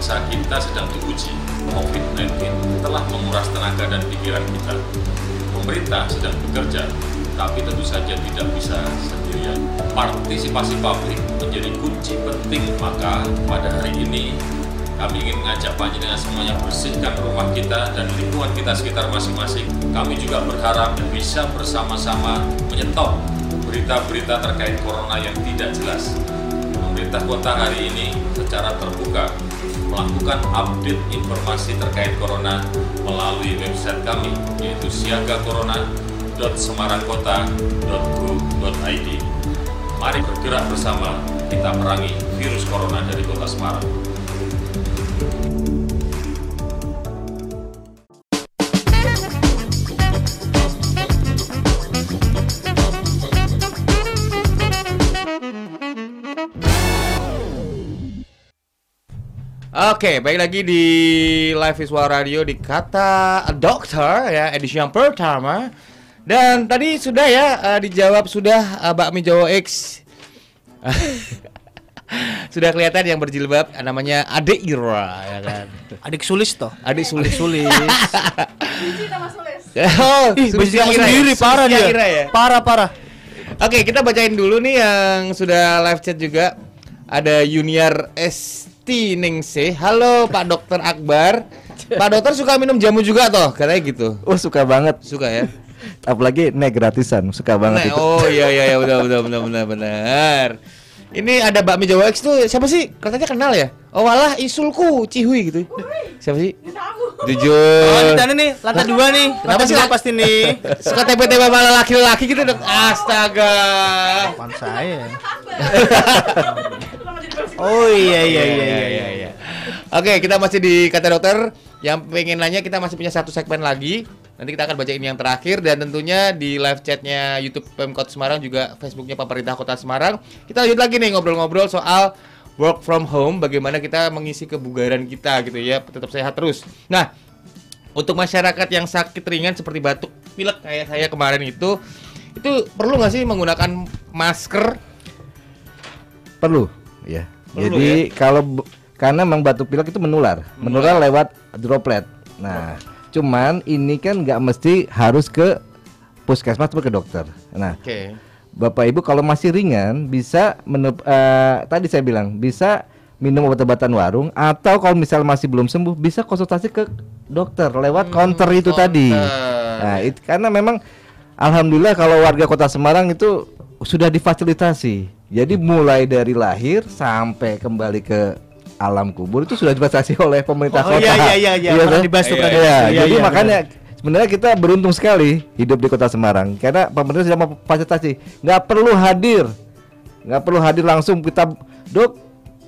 Bangsa kita sedang diuji. COVID-19 telah menguras tenaga dan pikiran kita. Pemerintah sedang bekerja, tapi tentu saja tidak bisa sendirian. Partisipasi publik menjadi kunci penting, maka pada hari ini kami ingin mengajak panjenengan semuanya bersihkan rumah kita dan lingkungan kita sekitar masing-masing. Kami juga berharap bisa bersama-sama menyetop berita-berita terkait corona yang tidak jelas. Pemerintah kota hari ini secara terbuka melakukan update informasi terkait corona melalui website kami yaitu siagacorona.semarangkota.go.id. Mari bergerak bersama kita perangi virus corona dari kota Semarang. Oke, baik lagi di live visual radio di Kata Dokter ya edisi yang pertama. Dan tadi sudah ya eh, dijawab sudah eh, Bakmi Jawa X. sudah kelihatan yang berjilbab namanya Ade Ira ya kan. Adik sulis toh. Adik Sulis. Nama Sulis. oh, Ih, Ira ya? sendiri parah Sulistia dia. Ira ya? Parah parah. Oke, kita bacain dulu nih yang sudah live chat juga. Ada Junior Esti Ningsih. Halo Pak Dokter Akbar. Pak Dokter suka minum jamu juga toh? Katanya gitu. Oh suka banget. Suka ya? Apalagi naik gratisan, suka banget Nah, itu. oh iya iya iya benar benar benar benar benar. Ini ada bakmi Jawa X tuh siapa sih? Katanya kenal ya? Oh walah isulku Cihui gitu. Siapa sih? Oh, Jujur. di sana nih, lantai dua nih. Kenapa sih, pasti nih. Suka TP-TP malah laki-laki gitu dong. Astaga. Apaan saya? Oh iya iya iya iya. iya. Oke, kita masih di kata dokter. Yang pengen nanya kita masih punya satu segmen lagi. Nanti kita akan baca ini yang terakhir dan tentunya di live chatnya YouTube Pemkot Semarang juga Facebooknya pemerintah Kota Semarang. Kita lanjut lagi nih ngobrol-ngobrol soal work from home, bagaimana kita mengisi kebugaran kita gitu ya, tetap sehat terus. Nah, untuk masyarakat yang sakit ringan seperti batuk, pilek kayak saya kemarin itu, itu perlu nggak sih menggunakan masker? Perlu, ya. Perlu, Jadi kalau b- karena memang batuk pilek itu menular, menular lewat droplet. Nah, cuman ini kan nggak mesti harus ke puskesmas atau ke dokter. Nah, Oke. Bapak Ibu kalau masih ringan bisa menep- eh, tadi saya bilang bisa minum obat-obatan warung atau kalau misal masih belum sembuh bisa konsultasi ke dokter lewat counter itu tadi. counter. Nah, itu karena memang alhamdulillah kalau warga Kota Semarang itu sudah difasilitasi. Jadi mulai dari lahir sampai kembali ke alam kubur itu sudah difasilitasi oleh pemerintah Oh, kota. iya, iya, iya, iya. Pernah kan? dibahas Iya, dibahas. Iya, jadi iya, makanya sebenarnya kita beruntung sekali hidup di kota Semarang karena pemerintah sudah memfasilitasi nggak perlu hadir nggak perlu hadir langsung kita dok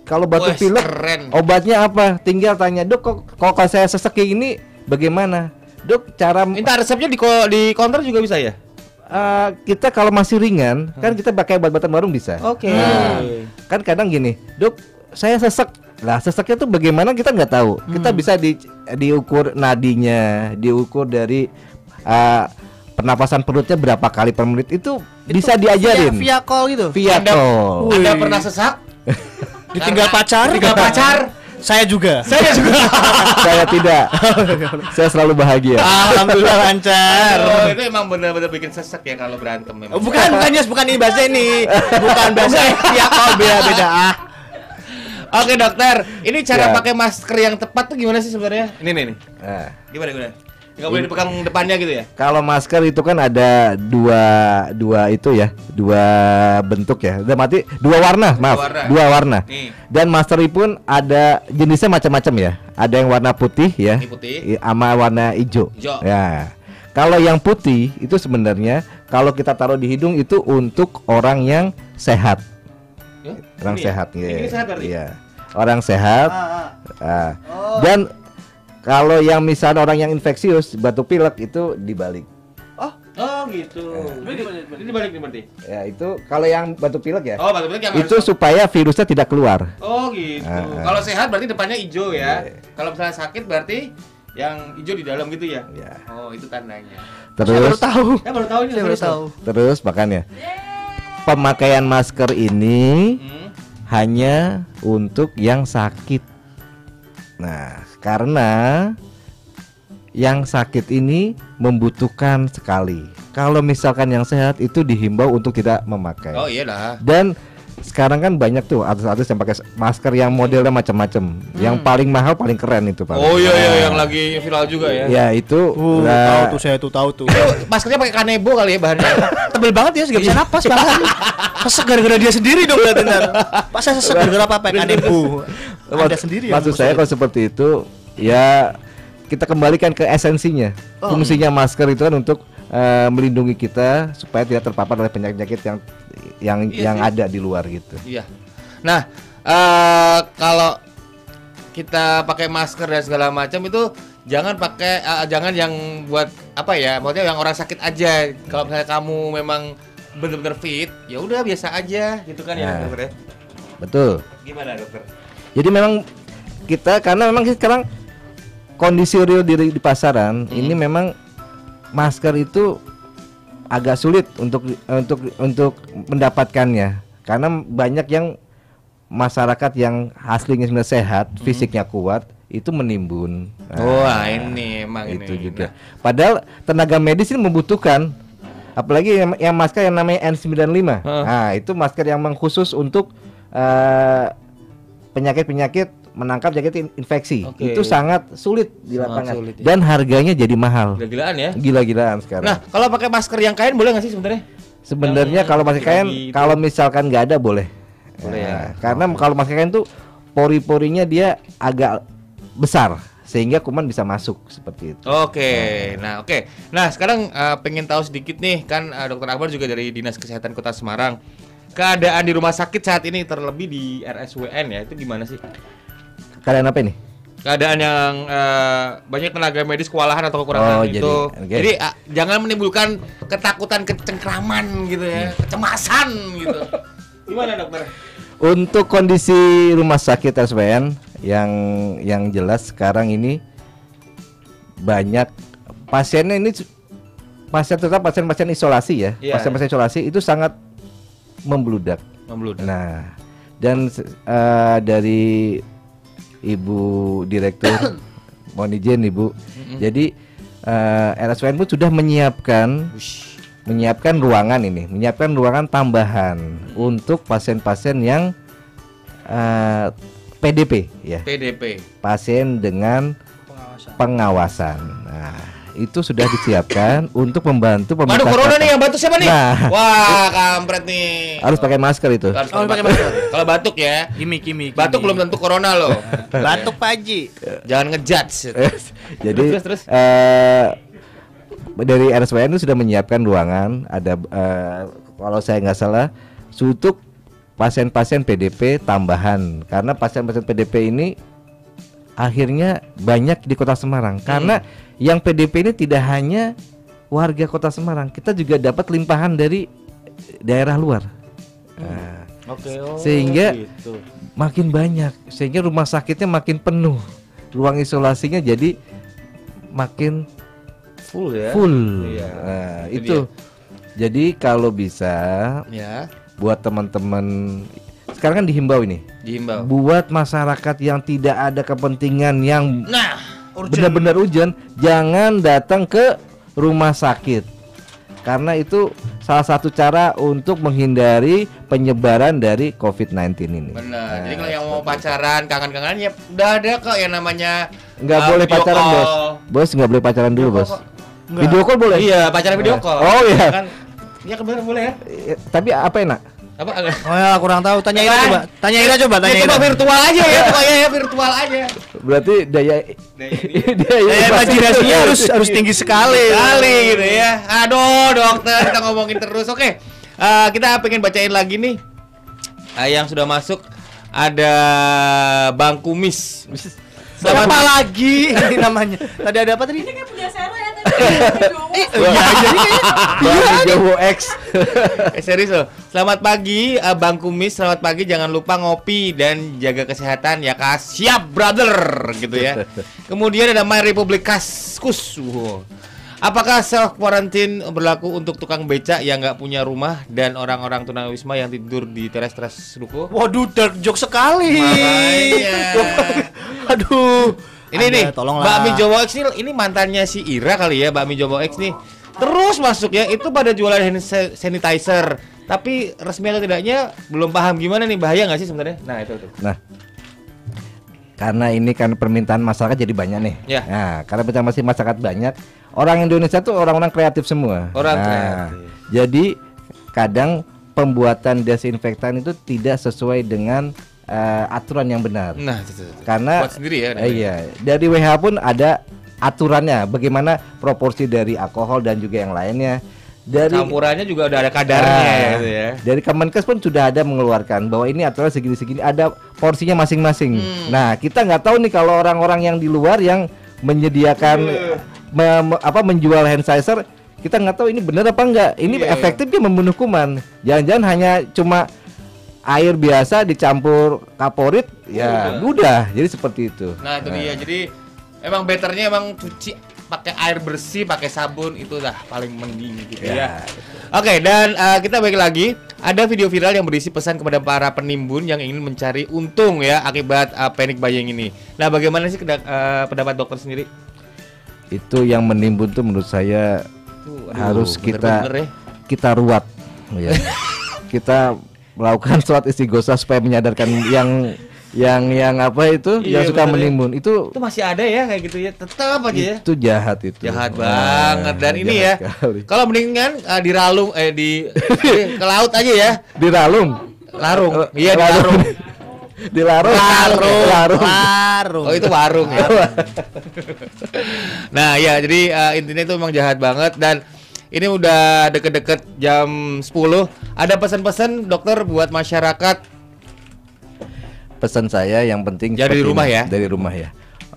kalau batuk Wes, pilek keren. obatnya apa tinggal tanya dok kok kok kalau saya sesek kayak ini bagaimana dok cara Minta resepnya di ko- di counter juga bisa ya? eh, kita kalau masih ringan kan kita pakai obat-obatan warung bisa Oke. Nah, kan kadang gini dok saya sesek lah seseknya tuh bagaimana kita nggak tahu kita bisa di diukur nadinya diukur dari uh, pernapasan perutnya berapa kali per menit itu, bisa diajarin Via, via call gitu. via Anda- call Anda pernah sesak? Ditinggal Karena- pacar. Ditinggal pacar. Saya juga. Saya juga. saya tidak saya selalu bahagia Alhamdulillah lancar. Oh, itu emang benar-benar bikin sesek ya kalau berantem memang. Oh, bukan, bukan Yos, bukan ini bahasa ini. Bukan bahasa via call beda-beda. Oke dokter, ini cara Ya. pakai masker yang tepat tuh gimana sih sebenarnya? Ini nih nih. Nah, Gimana gimana? Nggak boleh dipegang depannya gitu ya? kalau masker itu kan ada dua dua itu ya dua bentuk ya udah mati dua warna maaf warna. dua warna Nih. dan masker pun ada jenisnya macam-macam ya ada yang warna putih ya Ini putih. sama warna hijau Hijau. ya kalau yang putih itu sebenarnya kalau kita taruh di hidung itu untuk orang yang sehat Ya, orang ini ya? sehat Ini ya. sehat berarti? Iya. orang sehat Ah, Ah. dan kalau yang misalnya orang yang infeksius batuk pilek itu dibalik Oh gitu. Ini, ini dibalik nih berarti. ya itu kalau yang batuk pilek ya Oh, batuk yang itu harus- supaya virusnya tidak keluar Oh gitu. Ah, ah. Kalau sehat berarti depannya hijau ya. Iya. Kalau misalnya sakit berarti yang hijau di dalam gitu ya. Ya. Oh itu tandanya. Saya baru terus tahu. Saya baru tahu ini. Saya baru tahu. terus makanya pemakaian masker ini Hmm. hanya untuk yang sakit nah karena yang sakit ini membutuhkan sekali kalau misalkan yang sehat itu dihimbau untuk tidak memakai Oh iyalah. dan sekarang kan banyak tuh artis-artis yang pakai masker yang modelnya macam-macam yang paling mahal paling keren itu pak Hmm. Oh iya iya yang lagi viral juga ya. ya itu Uh, nah, tahu tuh saya tuh tahu tuh. Maskernya pakai kanebo kali ya bahannya. Tebel banget ya, nggak bisa napas bahkan. Sesek gara-gara dia sendiri dong ntar. Pas saya sesek gara-gara apa? Pakai kanebo. Anda sendiri yang maksud saya kalau seperti itu ya kita kembalikan ke esensinya Oh. fungsinya masker itu kan untuk eh, melindungi kita supaya tidak terpapar oleh penyakit-penyakit yang yang Iya yang sih. ada di luar gitu Iya. Nah, eh kalau kita pakai masker dan segala macam itu jangan pakai eh, jangan yang buat apa ya? Maksudnya yang orang sakit aja. Kalau misalnya kamu memang benar-benar fit, ya udah biasa aja gitu kan ya, Ya. dokter ya. betul Gimana, dokter? jadi memang kita karena memang sekarang kondisi real di, di pasaran Hmm. ini memang masker itu agak sulit untuk untuk untuk mendapatkannya karena banyak yang masyarakat yang aslinya sebenarnya sehat, fisiknya kuat itu menimbun. Nah, Hmm. Wah, ini emang itu ini. juga. Padahal tenaga medis ini membutuhkan apalagi yang, yang masker yang namanya N95. Hah. Nah, itu masker yang memang khusus untuk eh, penyakit-penyakit menangkap penyakit in- infeksi. Oke. Itu sangat sulit di lapangan sulit, ya. dan harganya jadi mahal. Gila-gilaan ya. Gila-gilaan sekarang. Nah, kalau pakai masker yang kain boleh nggak sih sebenarnya? Sebenarnya kalau masih kain kalau misalkan nggak ada boleh. Boleh ya. Nah, Karena kalau masker kain tuh pori-porinya dia agak besar sehingga kuman bisa masuk seperti itu. Oke, nah oke. Nah sekarang eh, pengen tahu sedikit nih kan eh, Dokter Akbar juga dari Dinas Kesehatan Kota Semarang. Keadaan di rumah sakit saat ini terlebih di RSWN ya itu gimana sih? Keadaan apa ini? Keadaan yang eh, banyak tenaga medis kewalahan atau kekurangan Oh, itu. jadi- oke. Jadi ah, jangan menimbulkan ketakutan, kecengkraman gitu ya, kecemasan gitu. Gimana dokter? Untuk kondisi rumah sakit RSWN yang yang jelas sekarang ini banyak pasiennya ini pasien tetap pasien-pasien isolasi ya. Iya, Pasien-pasien isolasi itu sangat membludak. Membludak. Nah, dan eh, dari Ibu Direktur, mohon izin Ibu. Jadi eh, RSWN pun sudah menyiapkan menyiapkan ruangan ini, menyiapkan ruangan tambahan untuk pasien-pasien yang eh, PDP ya, PDP. pasien dengan Pengawasan. pengawasan. Nah, itu sudah disiapkan untuk membantu Waduh pemerintah. corona kota. nih yang batuk siapa nih? Nah. Wah kampret nih. Harus pakai masker itu. Harus Oh, pakai masker. Kalau batuk ya, Gimik, gimik. batuk belum tentu corona loh. Batuk Pak Haji. Jangan ngejudge. Jadi Terus, terus. eh, dari RSWN itu sudah menyiapkan ruangan. Ada eh, kalau saya nggak salah untuk pasien-pasien PDP tambahan karena pasien-pasien PDP ini akhirnya banyak di Kota Semarang karena yang PDP ini tidak hanya warga Kota Semarang, kita juga dapat limpahan dari daerah luar. Nah, Oke. oh, Sehingga- gitu. makin banyak sehingga rumah sakitnya makin penuh ruang isolasinya jadi makin full ya. full Iya. Nah, Itu itu jadi kalau bisa Ya, buat teman-teman sekarang kan dihimbau ini dihimbau. buat masyarakat yang tidak ada kepentingan yang Nah, benar-benar hujan jangan datang ke rumah sakit karena itu salah satu cara untuk menghindari penyebaran dari COVID-19 ini. Benar. Nah, Jadi kalau yang mau pacaran, kangen-kangenan ya udah ada kok yang namanya Nggak uh, boleh pacaran call. bos Bos nggak boleh pacaran dulu bos. Video call boleh? Iya, pacaran video call. Oh, iya. Kan Ya boleh ya. Eh, Tapi apa enak? Apa? Oh ya, kurang tahu. Tanya Ira coba. Tanya Ira coba, tanya Ya, Ira. coba virtual aja ya, pokoknya ya virtual aja. Berarti daya Daya imajinasinya harus harus tinggi sekali. Kali gitu ya. Aduh, dokter kita ngomongin terus. Oke. eh, kita pengen bacain lagi nih. Eh, yang sudah masuk ada Bang Kumis. Siapa lagi ini namanya? Tadi ada apa tadi? Ini kan punya Sarah ya iya, jadi kayaknya Bang Jowo X. Eh, serius loh. Selamat pagi eh, Bang Kumis, selamat pagi. Jangan lupa ngopi dan jaga kesehatan ya Kak. Siap, brother gitu ya. Kemudian ada My Republic Kaskus. Wow. Apakah self quarantine berlaku untuk tukang becak yang nggak punya rumah dan orang-orang tunawisma yang tidur di teras-teras ruko? Waduh, dark joke sekali. Aduh. Ini Anda, nih, tolonglah. Mbak Mi Jowo X ini, ini mantannya si Ira kali ya, Mbak Mi Jowo X nih. Terus masuk ya, itu pada jualan hand sa- sanitizer. Tapi resmi atau tidaknya belum paham gimana nih bahaya nggak sih sebenarnya? Nah itu tuh. Nah, karena ini kan permintaan masyarakat jadi banyak nih. Ya. Nah, karena permintaan masih masyarakat banyak, orang Indonesia tuh orang-orang kreatif semua. Orang Nah, kreatif. Jadi kadang pembuatan desinfektan itu tidak sesuai dengan eh, aturan yang benar. Nah itu, itu, itu. Karena buat sendiri ya. eh, iya, dari WHO pun ada aturannya bagaimana proporsi dari alkohol dan juga yang lainnya. Dari Campurannya juga udah ada kadarnya gitu ya. Dari Kemenkes pun sudah ada mengeluarkan bahwa ini aturan segini-segini ada porsinya masing-masing. Hmm. Nah, kita nggak tahu nih kalau orang-orang yang di luar yang menyediakan Iya. me- me- apa menjual hand sanitizer, kita nggak tahu ini benar apa enggak. Ini Iya, iya. efektif dia membunuh kuman. Jangan-jangan hanya cuma air biasa dicampur kaporit, ya udah. Jadi seperti itu. Nah itu dia. Jadi emang betternya emang cuci pakai air bersih, pakai sabun itu dah paling mending gitu ya. Ya, Oke, dan uh, kita balik lagi. Ada video viral yang berisi pesan kepada para penimbun yang ingin mencari untung ya akibat uh, panic buying ini. Nah, bagaimana sih uh, pendapat dokter sendiri? Itu yang menimbun tuh menurut saya Tuh, aduh, harus kita ya. kita ruat ya. kita melakukan sholat istighosa supaya menyadarkan yang yang yang apa itu Iya, yang suka bener ya. menimbun itu Itu masih ada ya kayak gitu ya. Tetap aja ya. itu jahat itu Jahat banget dan ini ya. jahat sekali. Kalau mendingan uh, diralung eh di, di- ke laut aja ya. diralung Larung. Oh, Iya, di larung. larung. di larung. Larung. larung. Larung. Oh itu warung ya. nah ya jadi eh, intinya itu memang jahat banget dan ini udah deket-deket jam 10 Ada pesan-pesan dokter buat masyarakat Pesan saya yang penting dari rumah ini, ya? Dari rumah ya.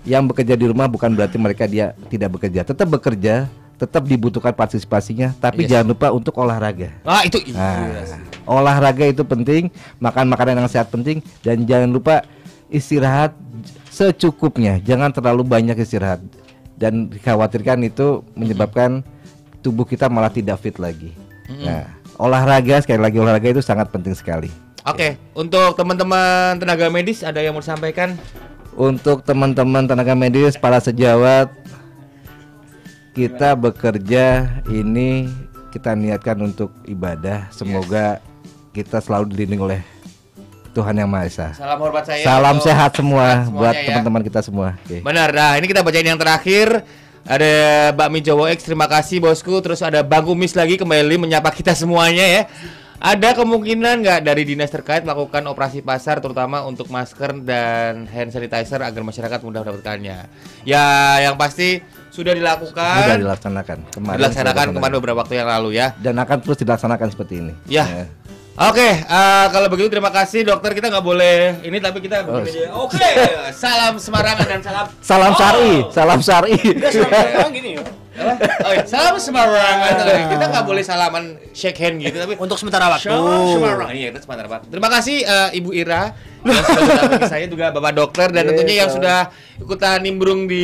Yang bekerja di rumah bukan berarti mereka dia tidak bekerja, tetap bekerja, tetap dibutuhkan partisipasinya, tapi Yes. jangan lupa untuk olahraga. Ah itu Nah, iya. olahraga itu penting, makan makanan yang sehat penting, dan jangan lupa istirahat secukupnya, jangan terlalu banyak istirahat. Dan dikhawatirkan itu menyebabkan tubuh kita malah tidak fit lagi. Nah, olahraga sekali lagi olahraga itu sangat penting sekali. Oke, untuk teman-teman tenaga medis ada yang mau disampaikan? Untuk teman-teman tenaga medis, para sejawat, kita bekerja ini kita niatkan untuk ibadah. Semoga kita selalu dilindungi oleh Tuhan yang Maha Esa. Salam hormat saya. Salam sehat semua buat ya. teman-teman kita semua. Oke. Benar. Nah, ini kita bacain yang terakhir. Ada Bakmi Jowo X, terima kasih bosku. Terus ada Bang Kumis lagi kembali menyapa kita semuanya ya. Ada kemungkinan nggak dari dinas terkait melakukan operasi pasar terutama untuk masker dan hand sanitizer agar masyarakat mudah mendapatkannya? Ya, yang pasti sudah dilakukan. Sudah dilaksanakan kemarin. dilaksanakan kemarin beberapa waktu yang lalu ya. dan akan terus dilaksanakan seperti ini. Ya. Oke, eh, kalau begitu terima kasih dokter. Kita nggak boleh ini tapi kita Oh, aja. Oke, salam Semarang dan salam Salam Oh. Sari, salam Sari. Sekarang gini ya. Oh, iya. Salam Semarang. Kita nggak boleh salaman shake hand gitu tapi Untuk sementara waktu. Salam Semarang. Iya, kita sebentar Pak. Terima kasih eh, Ibu Ira yang sudah mendampingi saya juga Bapak Dokter dan tentunya yang sudah ikutan nimbrung di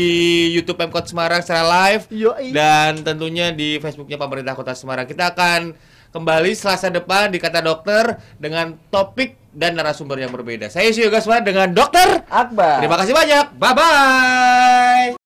YouTube Pemkot Semarang secara live Yoi. dan tentunya di Facebooknya pemerintah Kota Semarang. Kita akan kembali Selasa depan di Kata Dokter dengan topik dan narasumber yang berbeda. Saya Yoga Suara dengan Dokter Akbar. Terima kasih banyak. Bye bye.